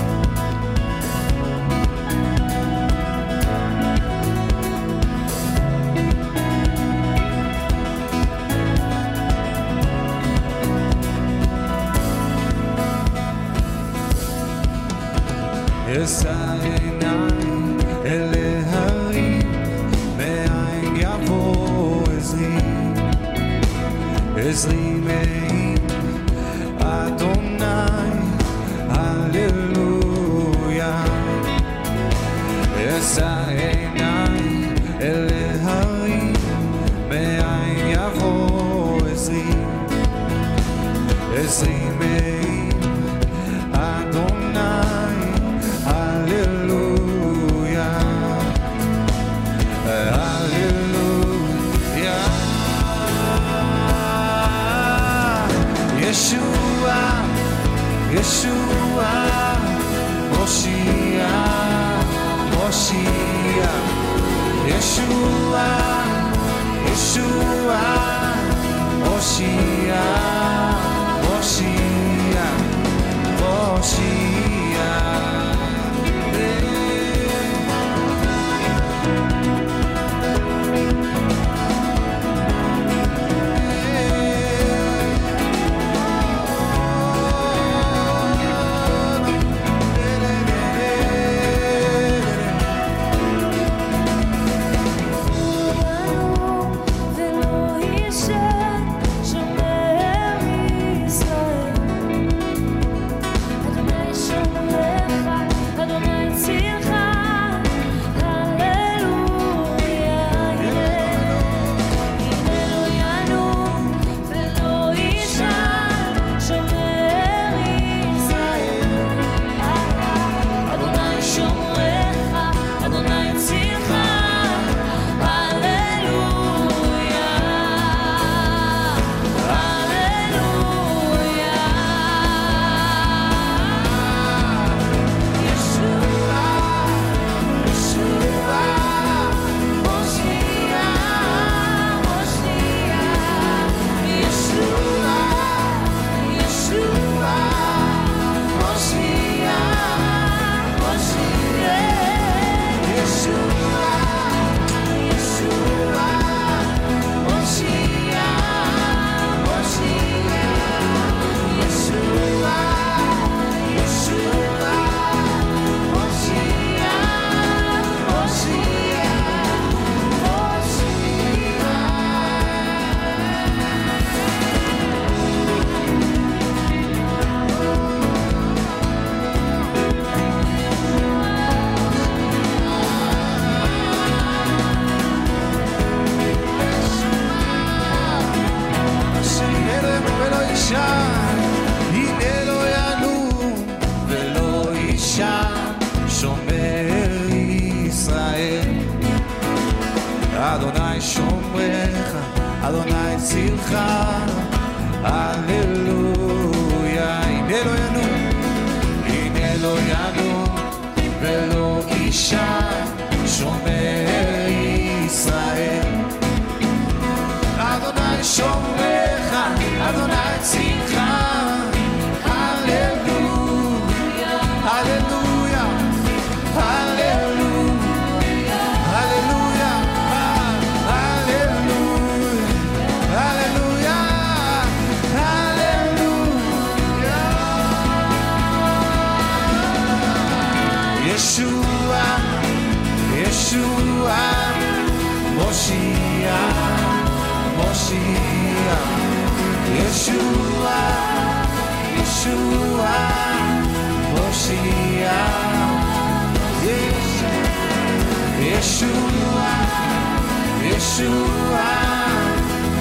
Yeshua,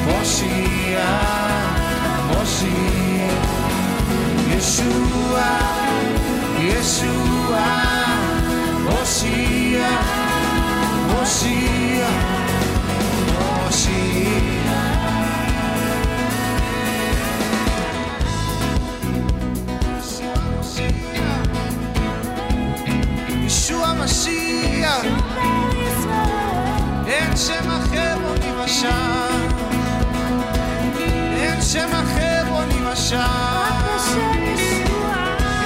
Moshiach, Moshiach, Yeshua, Yeshua, Moshiach, Moshiach, Moshiach. Yeshua Moshiach. Yeshua Mashiach. אחר בו נמשל, אין שם אחר בו נמשל.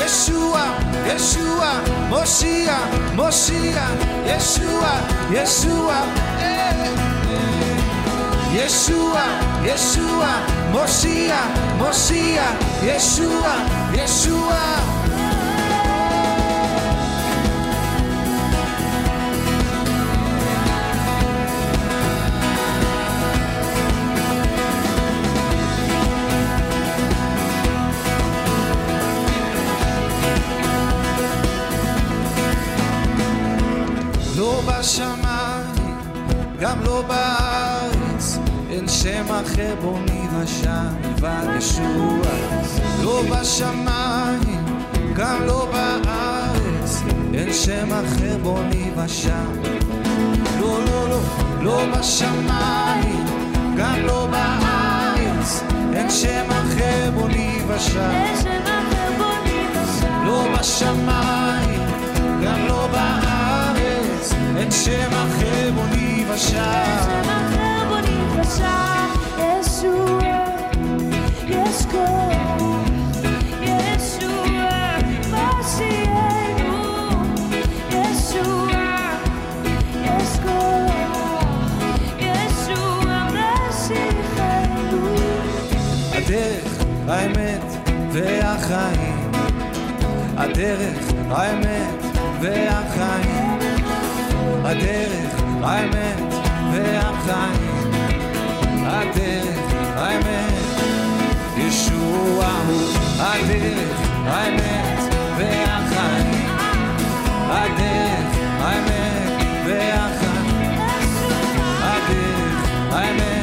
ישוע, ישוע, מושיע, מושיע, ישוע, ישוע, אה, אה. ישוע, ישוע, מושיע, מושיע, ישוע, ישוע. גם לא בארץ, אין שם אחר בו נרשע מלבד ישוע. לא בשמיים, גם לא בארץ, אין שם אחר בו נרשע. לא, לא, לא, לא בשמיים, גם לא בארץ, אין שם אחר בו נרשע. לא בשמיים, גם לא בארץ, אין שם אחר והחיים. הדרך, האמת והחיים. הדרך, האמת והחיים. הדרך, האמת, ישוע הוא הדרך, האמת והחיים. הדרך, האמת והחיים. הדרך, האמת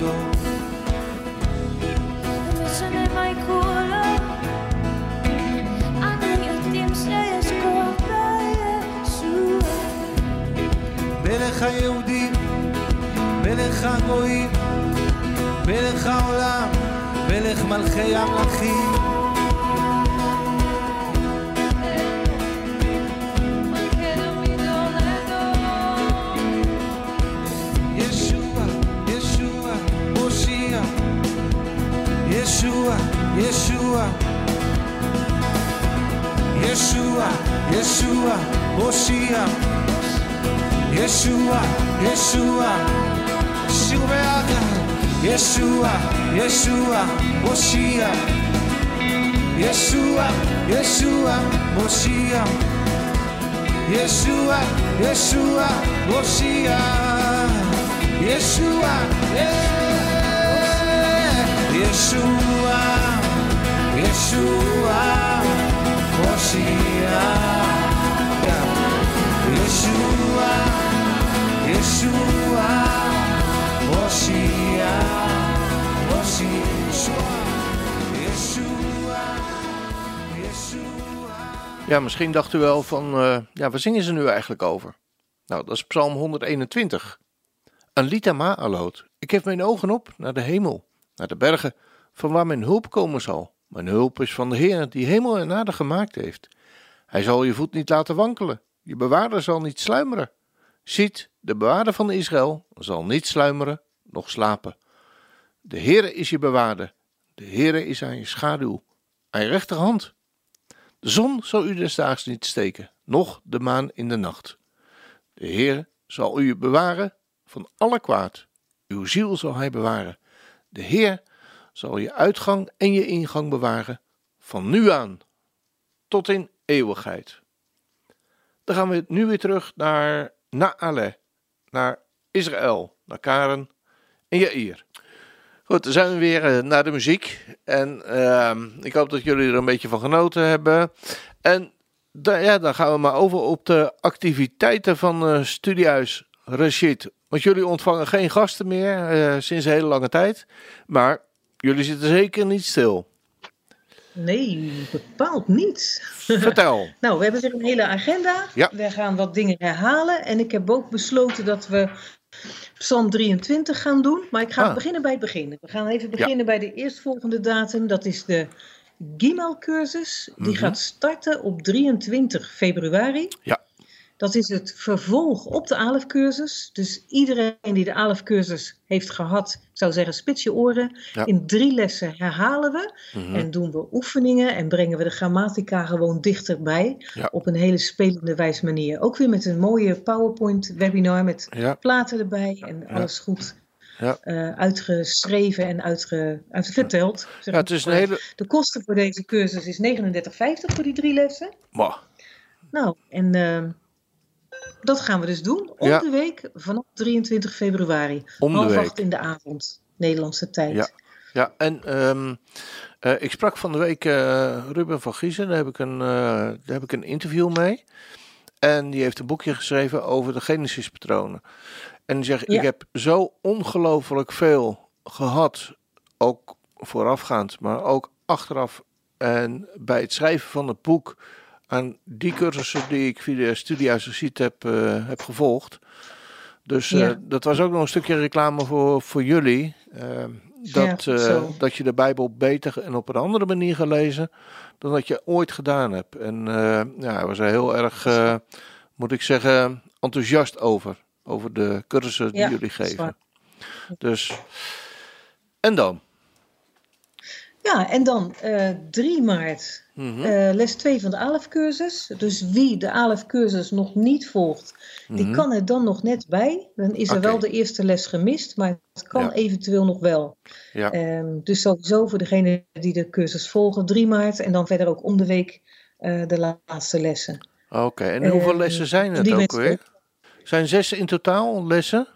Cristo. Ja, misschien dacht u wel van, eh, ja, waar zingen ze nu eigenlijk over? Nou, dat is Psalm 121. Een lied Ma'aloot. Ik heb mijn ogen op naar de hemel, naar de bergen, van waar mijn hulp komen zal. Mijn hulp is van de Heer die hemel en aarde gemaakt heeft. Hij zal je voet niet laten wankelen, je bewaarder zal niet sluimeren. Ziet, de bewaarder van Israël zal niet sluimeren, noch slapen. De Heere is je bewaarder, de Heere is aan je schaduw, aan je rechterhand. De zon zal u des daags niet steken, noch de maan in de nacht. De Heer zal u bewaren van alle kwaad. Uw ziel zal hij bewaren. De Heer zal je uitgang en je ingang bewaren van nu aan tot in eeuwigheid. Dan gaan we nu weer terug naar Naale, naar Israël, naar Karen en Jair. Goed, dan zijn we weer eh, naar de muziek. En ehm, ik hoop dat jullie er een beetje van genoten hebben. En da- ja, dan gaan we maar over op de activiteiten van eh Studiehuis Rashid. Want jullie ontvangen geen gasten meer eh, sinds een hele lange tijd. Maar jullie zitten zeker niet stil. Nee, bepaald niet. Vertel. [laughs] Nou, we hebben weer een hele agenda. Ja. We gaan wat dingen herhalen. En ik heb ook besloten dat we Psalm 23 gaan doen. Maar ik ga Ah. beginnen bij het begin. We gaan even beginnen bij de eerstvolgende datum. Dat is de Gimel-cursus. Die Mhm. gaat starten op 23 februari. Ja. Dat is het vervolg op de ALEF-cursus. Dus iedereen die de ALEF-cursus heeft gehad, ik zou zeggen, spits je oren. Ja. In drie lessen herhalen we. Mhm. En doen we oefeningen en brengen we de grammatica gewoon dichterbij. Ja. Op een hele spelende wijze manier. Ook weer met een mooie PowerPoint-webinar met Ja, platen erbij en alles goed Ja. eh, uitgeschreven en uitge, uitverteld. zeg ja het is een hele. De kosten voor deze cursus is 39,50 voor die drie lessen. Mwah. Nou, en ehm, dat gaan we dus doen. Om Ja. de week vanaf 23 februari. Om de half week. acht in de avond, Nederlandse tijd. Ja. Ja, en ehm, eh, ik sprak van de week eh, Ruben van Giezen, daar heb, ik een, eh, daar heb ik een interview mee. En die heeft een boekje geschreven over de Genesis-patronen. En die zegt, Ja. ik heb zo ongelooflijk veel gehad, ook voorafgaand, maar ook achteraf. En bij het schrijven van het boek, aan die cursussen die ik via de Studiehuis heb, eh, heb gevolgd. Dus eh, Ja. dat was ook nog een stukje reclame voor, voor jullie. eh, dat, Ja, dat je de Bijbel beter en op een andere manier gaat lezen dan dat je ooit gedaan hebt. En ja, was er heel erg, moet ik zeggen, enthousiast over. Over de cursussen die Ja, jullie geven. Dus, en dan? Ja, en dan eh 3 maart Mhm. eh, les 2 van de ALEF-cursus. Dus wie de ALEF-cursus nog niet volgt, die Mhm. kan er dan nog net bij. Dan is er wel de eerste les gemist, maar het kan Ja. eventueel nog wel. Ja. Ehm, dus sowieso voor degenen die de cursus volgen, 3 maart. En dan verder ook om de week eh, de laatste lessen. Oké, en hoeveel Ehm, lessen zijn het ook weer? Zijn zes in totaal lessen?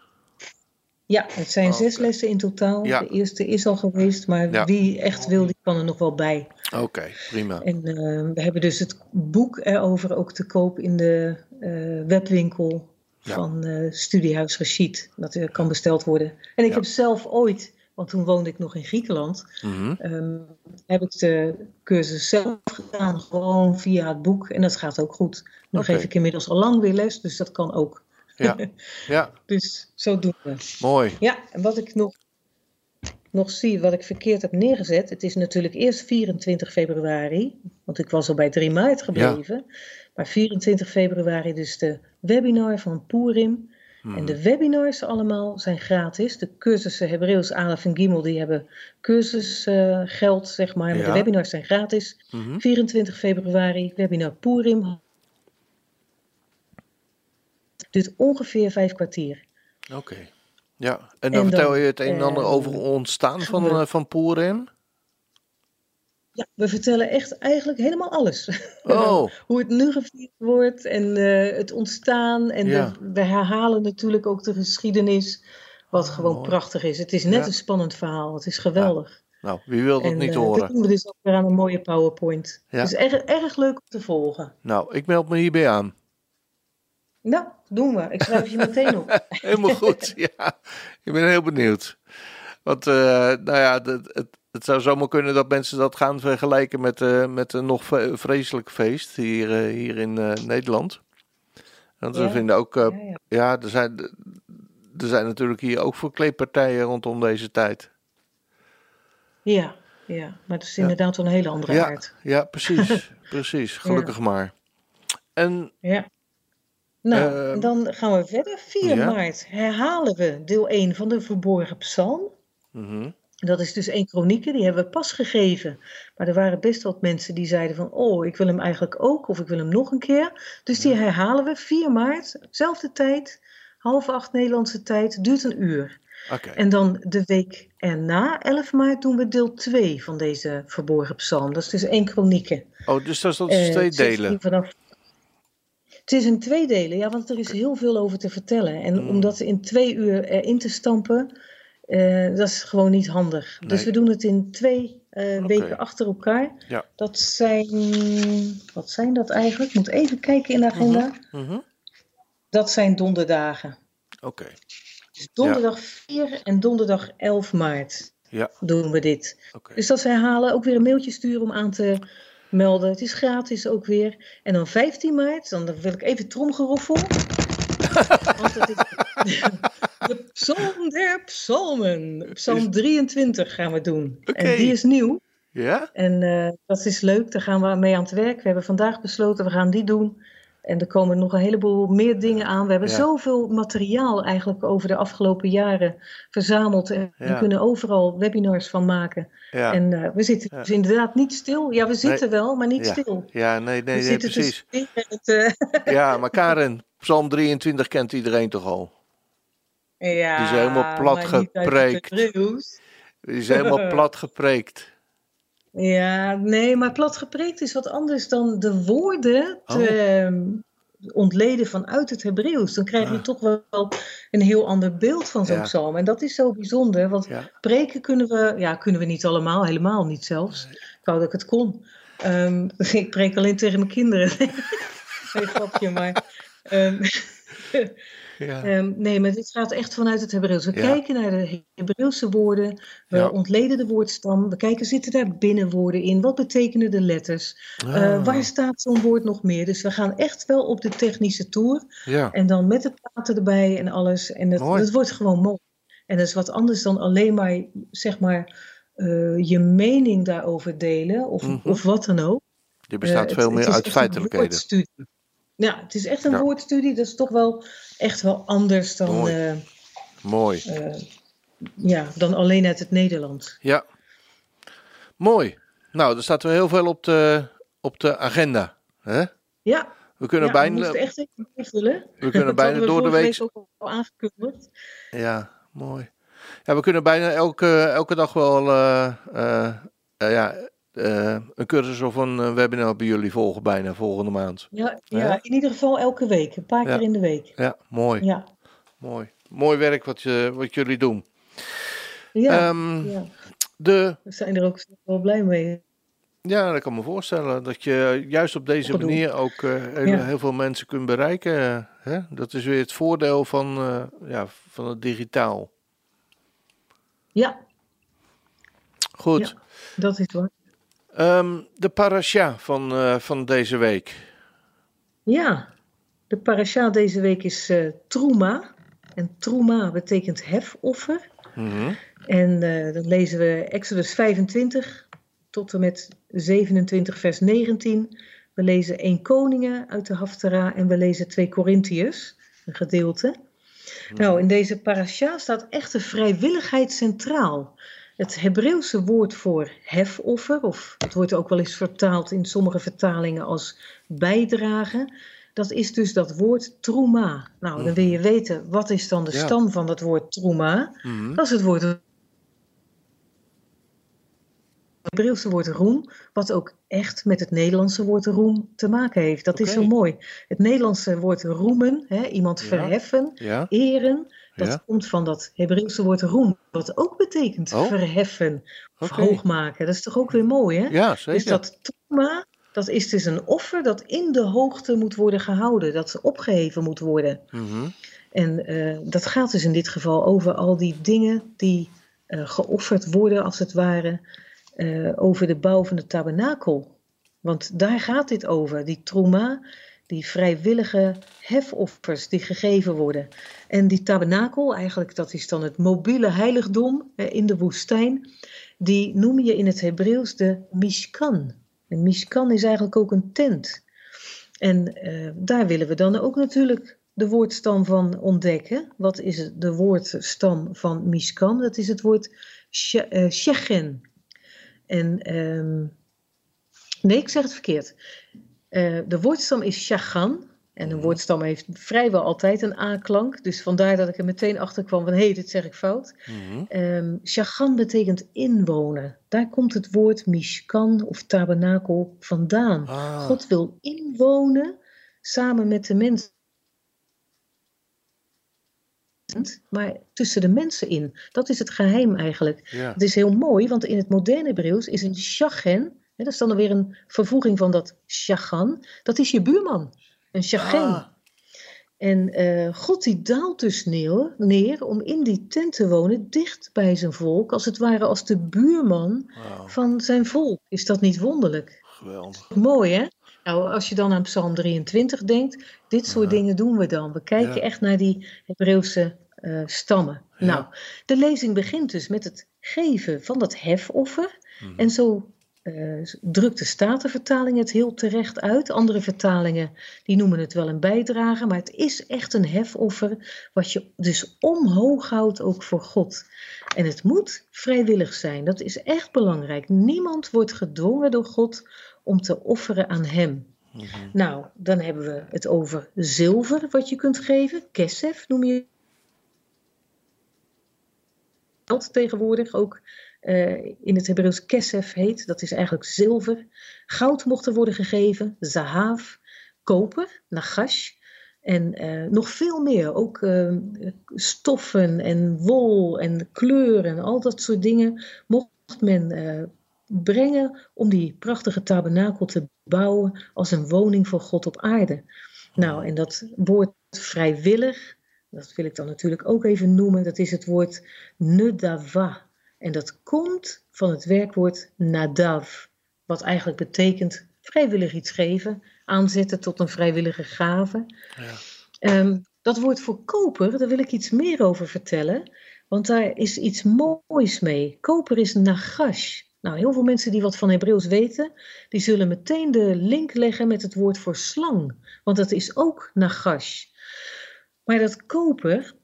Ja, het zijn Oké. zes lessen in totaal. Ja. De eerste is al geweest, maar wie echt wil, die kan er nog wel bij. Oké, prima. En eh, we hebben dus het boek erover ook te koop in de eh, webwinkel Ja. van eh Studiehuis Rashid. Dat kan besteld worden. En ik Ja. heb zelf ooit, want toen woonde ik nog in Griekenland, Mhm. ehm, heb ik de cursus zelf gedaan, gewoon via het boek. En dat gaat ook goed. Nu Oké. geef ik inmiddels al lang weer les, dus dat kan ook. Ja, [laughs] ja, Dus zo doen we. mooi. Ja, en wat ik nog, nog zie, wat ik verkeerd heb neergezet. Het is natuurlijk eerst 24 februari, want ik was al bij 3 maart gebleven. Maar 24 februari dus de webinar van Purim. En de webinars allemaal zijn gratis. De cursussen Hebreeuws, Alef en Gimel, die hebben cursusgeld, zeg maar. Maar Ja. de webinars zijn gratis. Mhm. 24 februari, webinar Purim. Duurt ongeveer vijf kwartier. Oké. Ja, en dan En vertel dan, je het een en ander eh, over ontstaan van, we- eh, van Purim. Ja, we vertellen echt eigenlijk helemaal alles. [laughs] Oh, Hoe het nu gevierd wordt en eh, het ontstaan. En Ja. de- we herhalen natuurlijk ook de geschiedenis. Wat gewoon mooi. prachtig is. Het is net Ja. een spannend verhaal. Het is geweldig. nou, wie wil dat en niet eh, horen? dat doen we dus ook weer aan een mooie PowerPoint. Ja. Het is erg, erg leuk om te volgen. Nou, ik meld me hierbij aan. Nou, doen we. Ik schrijf je meteen op. [laughs] Helemaal goed, ja. Ik ben heel benieuwd. Want, eh, nou ja, het, het, het zou zomaar kunnen dat mensen dat gaan vergelijken met, eh, met een nog vreselijk feest hier, eh, hier in Nederland. Want we vinden ook, Ja, ja. ja, er zijn, er zijn natuurlijk hier ook verkleedpartijen rondom deze tijd. Ja, ja, maar het is inderdaad een hele andere aard. Ja, precies, [laughs] precies. Gelukkig maar. En, Ja. Nou, Ehm, dan gaan we verder. 4 ja. maart herhalen we deel 1 van de verborgen psalm. mhm, Dat is dus één kronieken, die hebben we pas gegeven. Maar er waren best wat mensen die zeiden van... oh, ik wil hem eigenlijk ook of ik wil hem nog een keer. Dus die herhalen we 4 maart, zelfde tijd, half acht Nederlandse tijd, duurt een uur. oké. En dan de week erna, 11 maart, doen we deel 2 van deze verborgen psalm. Dat is dus één kronieken. Oh, dus dat is is Eh, twee delen. Vanaf... Het is in twee delen, ja, want er is heel veel over te vertellen. En Mm. om dat in twee uur erin te stampen, eh, dat is gewoon niet handig. Dus we doen het in twee eh, weken achter elkaar. Ja. Dat zijn, wat zijn dat eigenlijk? Ik moet even kijken in de agenda. Mhm, Dat zijn donderdagen. Oké, Dus donderdag 4 en donderdag 11 maart ja, doen we dit. Dus dat is herhalen. Ook weer een mailtje sturen om aan te melden. Het is gratis ook weer. En dan 15 maart, dan wil ik even tromgeroffel. [laughs] Want het is [laughs] de psalm der psalmen. Psalm 23 gaan we doen. En die is nieuw. Ja? En eh, dat is leuk. Daar gaan we mee aan het werk. We hebben vandaag besloten, we gaan die doen. En er komen nog een heleboel meer dingen aan. We hebben Ja. zoveel materiaal eigenlijk over de afgelopen jaren verzameld. En we kunnen overal webinars van maken. Ja. En eh, we zitten Ja. dus inderdaad niet stil. Ja, we zitten wel, maar niet Ja. stil. Ja, nee, nee, we nee, precies. en te- Ja, maar Karen, Psalm 23 kent iedereen toch al? Ja, Die is helemaal plat het gepreekt. Die is helemaal [laughs] plat gepreekt. Ja, nee, maar plat gepreekt is wat anders dan de woorden te Oh. ontleden vanuit het Hebreeuws. Dan krijg je Ah. toch wel een heel ander beeld van zo'n Ja. psalm. En dat is zo bijzonder, want Ja. preken kunnen we, ja, kunnen we niet allemaal, helemaal niet zelfs. Ik wou dat ik het kon. Ehm, [laughs] ik preek alleen tegen mijn kinderen. [laughs] nee, grapje, maar... ehm, [laughs] Ja. Ehm, nee, maar dit gaat echt vanuit het Hebreeuws. We Ja. kijken naar de Hebreeuwse woorden, we Ja. ontleden de woordstam, we kijken, zitten daar binnenwoorden in? Wat betekenen de letters? Eh, Ah, waar staat zo'n woord nog meer? Dus we gaan echt wel op de technische tour ja. en dan met het praten erbij en alles. En het, het wordt gewoon mooi. En dat is wat anders dan alleen maar, zeg maar, eh, je mening daarover delen of, Mhm. of wat dan ook. Die bestaat Eh, veel het- meer het uit feitelijkheden. Ja, het is echt een woordstudie. Dat is toch wel echt wel anders dan, Mooi. eh, Mooi. eh, ja, dan alleen uit het Nederlands. Ja. Mooi. Nou, er staat wel heel veel op de, op de agenda. Hè? Ja, We kunnen ja, we bijna, moesten echt even invullen. we kunnen [laughs] bijna we door de week. ook al aangekondigd. Ja, mooi. Ja, we kunnen bijna elke, elke dag wel eh, ja, eh, een cursus of een eh, webinar bij jullie volgen bijna volgende maand. Ja, Ja? ja, in ieder geval elke week. Een paar Ja. keer in de week. Ja, mooi. Ja, Mooi. Mooi werk wat, je, wat jullie doen. ja, Ehm, ja. de, we zijn er ook wel blij mee. ja, dat kan me voorstellen. Dat je juist op deze manier ook eh, heel, Ja. heel veel mensen kunt bereiken. Hè? Dat is weer het voordeel van, ja, van het digitaal. Ja, Goed. Dat is waar. Ehm, de parasha van, eh, van deze week. Ja, de parasha deze week is Troema. En Troema betekent hefoffer. Mhm. En eh, dan lezen we Exodus 25 tot en met 27 vers 19. We lezen 1 Koningen uit de Haftara en we lezen 2 Korintiërs, een gedeelte. Nou, in deze parasha staat echte vrijwilligheid centraal. Het Hebreeuwse woord voor hefoffer, of het wordt ook wel eens vertaald in sommige vertalingen als bijdrage, dat is dus dat woord troema. Nou, dan wil je weten, wat is dan de Ja. stam van dat woord troema? Mhm. Dat is het woord het Hebreeuwse woord roem, wat ook echt met het Nederlandse woord roem te maken heeft. Dat is zo mooi. Het Nederlandse woord roemen, hè, iemand Ja. verheffen, Ja, eren, dat Ja. komt van dat Hebreeuwse woord roem, wat ook betekent Oh. verheffen of hoog maken. Dat is toch ook weer mooi, hè? ja zeker. Dus dat trauma, dat is dus een offer dat in de hoogte moet worden gehouden, dat opgeheven moet worden. Mhm. En eh, dat gaat dus in dit geval over al die dingen die eh, geofferd worden, als het ware, eh, over de bouw van de tabernakel. Want daar gaat dit over, die troema, die vrijwillige hefoffers die gegeven worden. En die tabernakel, eigenlijk dat is dan het mobiele heiligdom in de woestijn, die noem je in het Hebreeuws de Mishkan. En Mishkan is eigenlijk ook een tent. En eh, daar willen we dan ook natuurlijk de woordstam van ontdekken. Wat is de woordstam van Mishkan? Dat is het woord eh, Shechen. En ehm, nee, ik zeg het verkeerd. Eh, de woordstam is Shachan. En een woordstam heeft vrijwel altijd een A-klank. Dus vandaar dat ik er meteen achter kwam van hé, hey, dit zeg ik fout. Mhm. Shagan betekent inwonen. Daar komt het woord Mishkan of tabernakel vandaan. Ah. God wil inwonen samen met de mensen. Maar tussen de mensen in. Dat is het geheim eigenlijk. Ja. Het is heel mooi, want in het moderne Hebreeuws is een hè, dat is dan alweer een vervoeging van dat shagan, dat is je buurman. Een shachen. Ah. En eh, God die daalt dus neer, neer om in die tent te wonen, dicht bij zijn volk, als het ware als de buurman van zijn volk. Is dat niet wonderlijk? geweldig. Mooi hè? Nou, als je dan aan Psalm 23 denkt, dit soort Ja. dingen doen we dan. We kijken Ja. echt naar die Hebreeuwse eh, stammen. Ja. Nou, de lezing begint dus met het geven van dat hefoffer. Mhm. En zo eh, drukt de Statenvertaling het heel terecht uit. Andere vertalingen die noemen het wel een bijdrage, maar het is echt een hefoffer wat je dus omhoog houdt ook voor God. En het moet vrijwillig zijn, dat is echt belangrijk. Niemand wordt gedwongen door God om te offeren aan Hem. Mhm. Nou, dan hebben we het over zilver wat je kunt geven. Kesef noem je geld tegenwoordig ook in het Hebreeuws kesef heet. Dat is eigenlijk zilver. Goud mocht er worden gegeven, zahaaf, koper, nagash. En eh, nog veel meer, ook eh, stoffen en wol en kleuren, al dat soort dingen mocht men eh, brengen om die prachtige tabernakel te bouwen als een woning voor God op aarde. Nou, en dat woord vrijwillig, dat wil ik dan natuurlijk ook even noemen, dat is het woord nedava. En dat komt van het werkwoord nadav, wat eigenlijk betekent vrijwillig iets geven, aanzetten tot een vrijwillige gave. Ja. Ehm, dat woord voor koper, daar wil ik iets meer over vertellen, want daar is iets moois mee. Koper is nagash. Nou, heel veel mensen die wat van Hebreeuws weten, die zullen meteen de link leggen met het woord voor slang, want dat is ook nagash. Maar dat koper,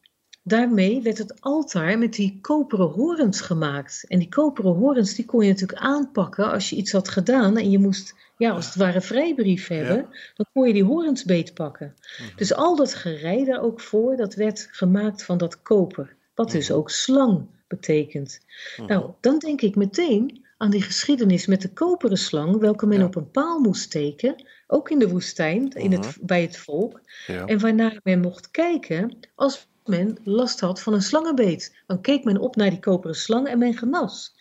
daarmee werd het altaar met die koperen horens gemaakt. En die koperen horens, die kon je natuurlijk aanpakken als je iets had gedaan en je moest, ja, als het ware vrijbrief hebben, dan kon je die horens beetpakken. Dus al dat gerei daar ook voor, dat werd gemaakt van dat koper, wat dus ook slang betekent. Nou, dan denk ik meteen aan die geschiedenis met de koperen slang, welke men Ja. op een paal moest steken, ook in de woestijn, in het, bij het volk. Ja. En waarnaar men mocht kijken als men last had van een slangenbeet. Dan keek men op naar die koperen slang en men genas.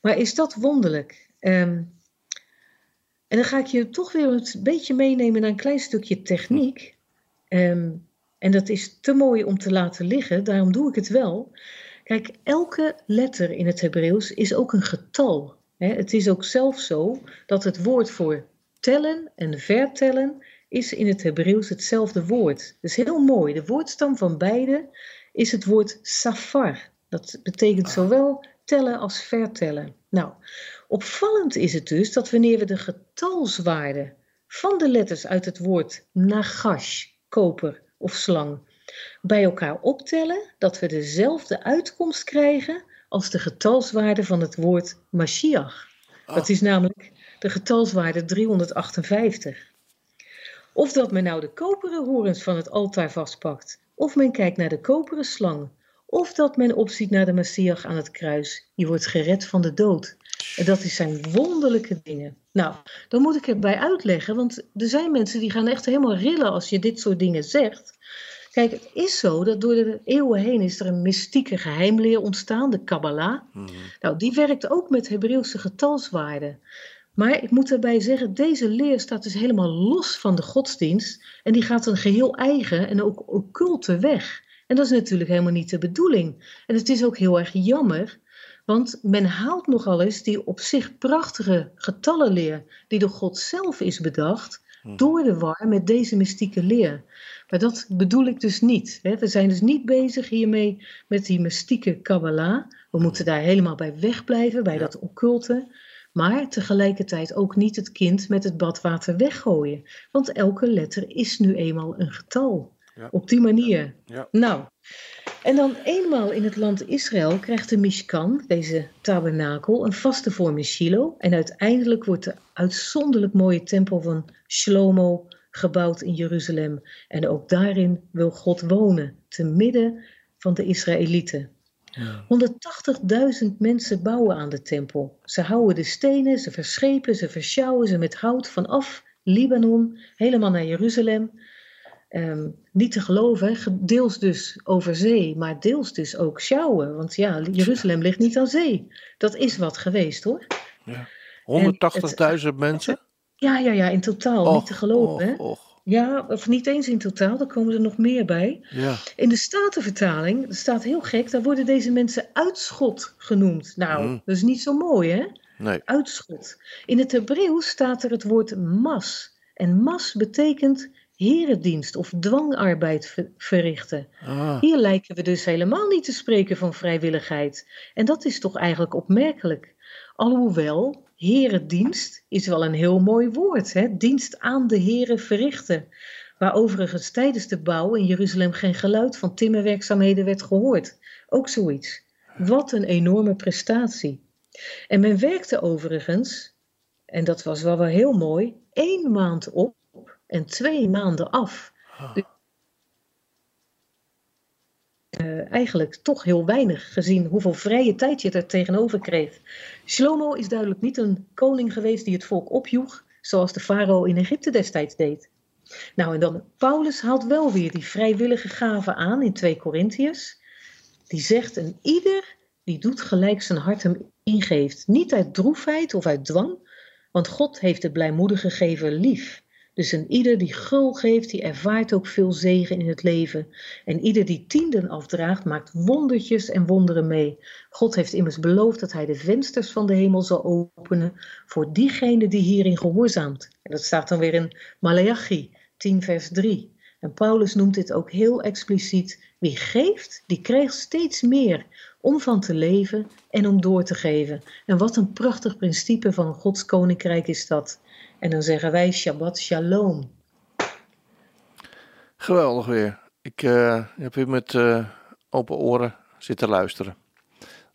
Maar is dat wonderlijk? Ehm, en dan ga ik je toch weer een beetje meenemen naar een klein stukje techniek. Ehm, en dat is te mooi om te laten liggen, daarom doe ik het wel. Kijk, elke letter in het Hebreeuws is ook een getal. Het is ook zelf zo dat het woord voor tellen en vertellen is in het Hebreeuws hetzelfde woord. Dus heel mooi. De woordstam van beide is het woord safar. Dat betekent zowel tellen als vertellen. Nou, opvallend is het dus dat wanneer we de getalswaarde van de letters uit het woord nagash, koper of slang, bij elkaar optellen, dat we dezelfde uitkomst krijgen als de getalswaarde van het woord Mashiach. Dat is namelijk de getalswaarde 358. Of dat men nou de koperen horens van het altaar vastpakt, of men kijkt naar de koperen slang, of dat men opziet naar de Messias aan het kruis, die wordt gered van de dood. En dat zijn wonderlijke dingen. Nou, dan moet ik erbij uitleggen, want er zijn mensen die gaan echt helemaal rillen als je dit soort dingen zegt. Kijk, het is zo dat door de eeuwen heen is er een mystieke geheimleer ontstaan, de Kabbalah. Nou, die werkt ook met Hebreeuwse getalswaarden. Maar ik moet erbij zeggen, deze leer staat dus helemaal los van de godsdienst. En die gaat een geheel eigen en ook occulte weg. En dat is natuurlijk helemaal niet de bedoeling. En het is ook heel erg jammer, want men haalt nogal eens die op zich prachtige getallenleer, die door God zelf is bedacht, door de war met deze mystieke leer. Maar dat bedoel ik dus niet. Hè. We zijn dus niet bezig hiermee met die mystieke Kabbalah. We moeten daar helemaal bij wegblijven, bij dat occulte. Maar tegelijkertijd ook niet het kind met het badwater weggooien. Want elke letter is nu eenmaal een getal. Ja. Op die manier. Ja. Nou, en dan eenmaal in het land Israël krijgt de Mishkan, deze tabernakel, een vaste vorm in Shiloh. En uiteindelijk wordt de uitzonderlijk mooie tempel van Shlomo gebouwd in Jeruzalem. En ook daarin wil God wonen, te midden van de Israëlieten. 180.000 mensen bouwen aan de tempel. Ze houden de stenen, ze verschepen, ze versjouwen ze met hout vanaf Libanon helemaal naar Jeruzalem. Ehm, niet te geloven, deels dus over zee, maar deels dus ook sjouwen. Want ja, Jeruzalem ligt niet aan zee. Dat is wat geweest hoor. 180.000 mensen? Ja, ja, ja, in totaal. niet te geloven. hè? och, och. Ja, of niet eens in totaal, daar komen er nog meer bij. Ja. In de Statenvertaling, dat staat heel gek, daar worden deze mensen uitschot genoemd. Nou, Mm. dat is niet zo mooi, hè? Nee. Uitschot. In het Hebreeuws staat er het woord mas. En mas betekent herendienst of dwangarbeid ver- verrichten. Ah, Hier lijken we dus helemaal niet te spreken van vrijwilligheid. En dat is toch eigenlijk opmerkelijk. Alhoewel, herendienst is wel een heel mooi woord. Hè? Dienst aan de heren verrichten. Waar overigens tijdens de bouw in Jeruzalem geen geluid van timmerwerkzaamheden werd gehoord. Ook zoiets. Wat een enorme prestatie. En men werkte overigens, en dat was wel wel heel mooi, één maand op en twee maanden af. Eh, eigenlijk toch heel weinig gezien hoeveel vrije tijd je er tegenover kreeg. Shlomo is duidelijk niet een koning geweest die het volk opjoeg, zoals de farao in Egypte destijds deed. Nou, en dan Paulus haalt wel weer die vrijwillige gave aan in 2 Korintiërs. Die zegt, en ieder die doet gelijk zijn hart hem ingeeft. Niet uit droefheid of uit dwang, want God heeft de blijmoedige gever lief. Dus een ieder die gul geeft, die ervaart ook veel zegen in het leven. En ieder die tienden afdraagt, maakt wondertjes en wonderen mee. God heeft immers beloofd dat hij de vensters van de hemel zal openen voor diegene die hierin gehoorzaamt. En dat staat dan weer in Malachi 10 vers 3. En Paulus noemt dit ook heel expliciet. Wie geeft, die krijgt steeds meer om van te leven en om door te geven. En wat een prachtig principe van Gods koninkrijk is dat. En dan zeggen wij Shabbat Shalom. geweldig weer. Ik eh, heb weer met eh, open oren zitten luisteren.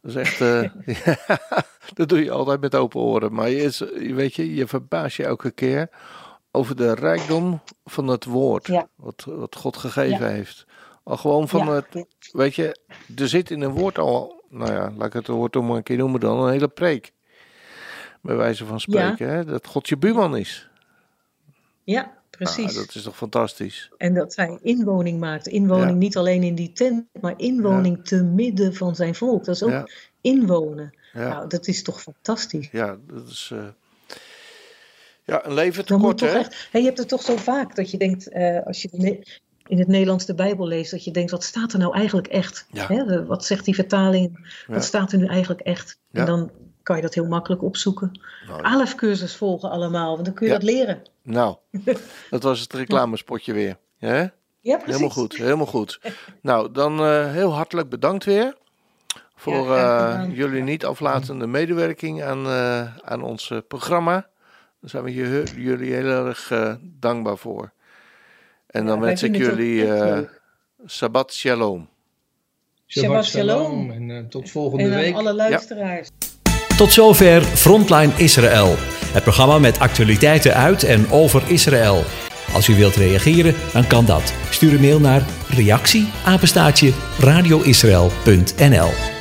Dat is echt, eh, [laughs] [laughs] ja, dat doe je altijd met open oren. Maar je, is, je weet je, je verbaast je elke keer over de rijkdom van het woord. Ja. Wat, wat God gegeven Ja. heeft. Al gewoon van het, weet je, er zit in een woord al, nou ja, laat ik het woord om een keer noemen dan, een hele preek. Bij wijze van spreken, hè, dat God je buurman is. Ja, precies. Nou, dat is toch fantastisch. En dat hij inwoning maakt. Inwoning Ja. niet alleen in die tent, maar inwoning te midden van zijn volk. Dat is ook inwonen. Nou, dat is toch fantastisch. Ja, dat is. eh, ja, een leven te Dan moet kort, toch hè? echt, je hebt het toch zo vaak dat je denkt, eh, als je in het Nederlands de Bijbel leest, dat je denkt, wat staat er nou eigenlijk echt? Ja. Hè, wat zegt die vertaling? Ja. Wat staat er nu eigenlijk echt? Ja. En dan kan je dat heel makkelijk opzoeken. Nou, Alef cursus volgen allemaal, want dan kun je Ja. dat leren. Nou, [laughs] dat was het reclamespotje weer. Hè? Ja, precies. Helemaal goed, helemaal goed. Nou, dan eh, heel hartelijk bedankt weer. Voor Ja, eh, jullie niet aflatende medewerking aan, eh, aan ons programma. Daar zijn we je- jullie heel erg dankbaar voor. En dan Ja, wens ik jullie eh. Shabbat Shalom. Shabbat shalom. En tot volgende En week. alle luisteraars. Tot zover Frontline Israël. Het programma met actualiteiten uit en over Israël. Als u wilt reageren, dan kan dat. Stuur een mail naar reactie radioisrael.nl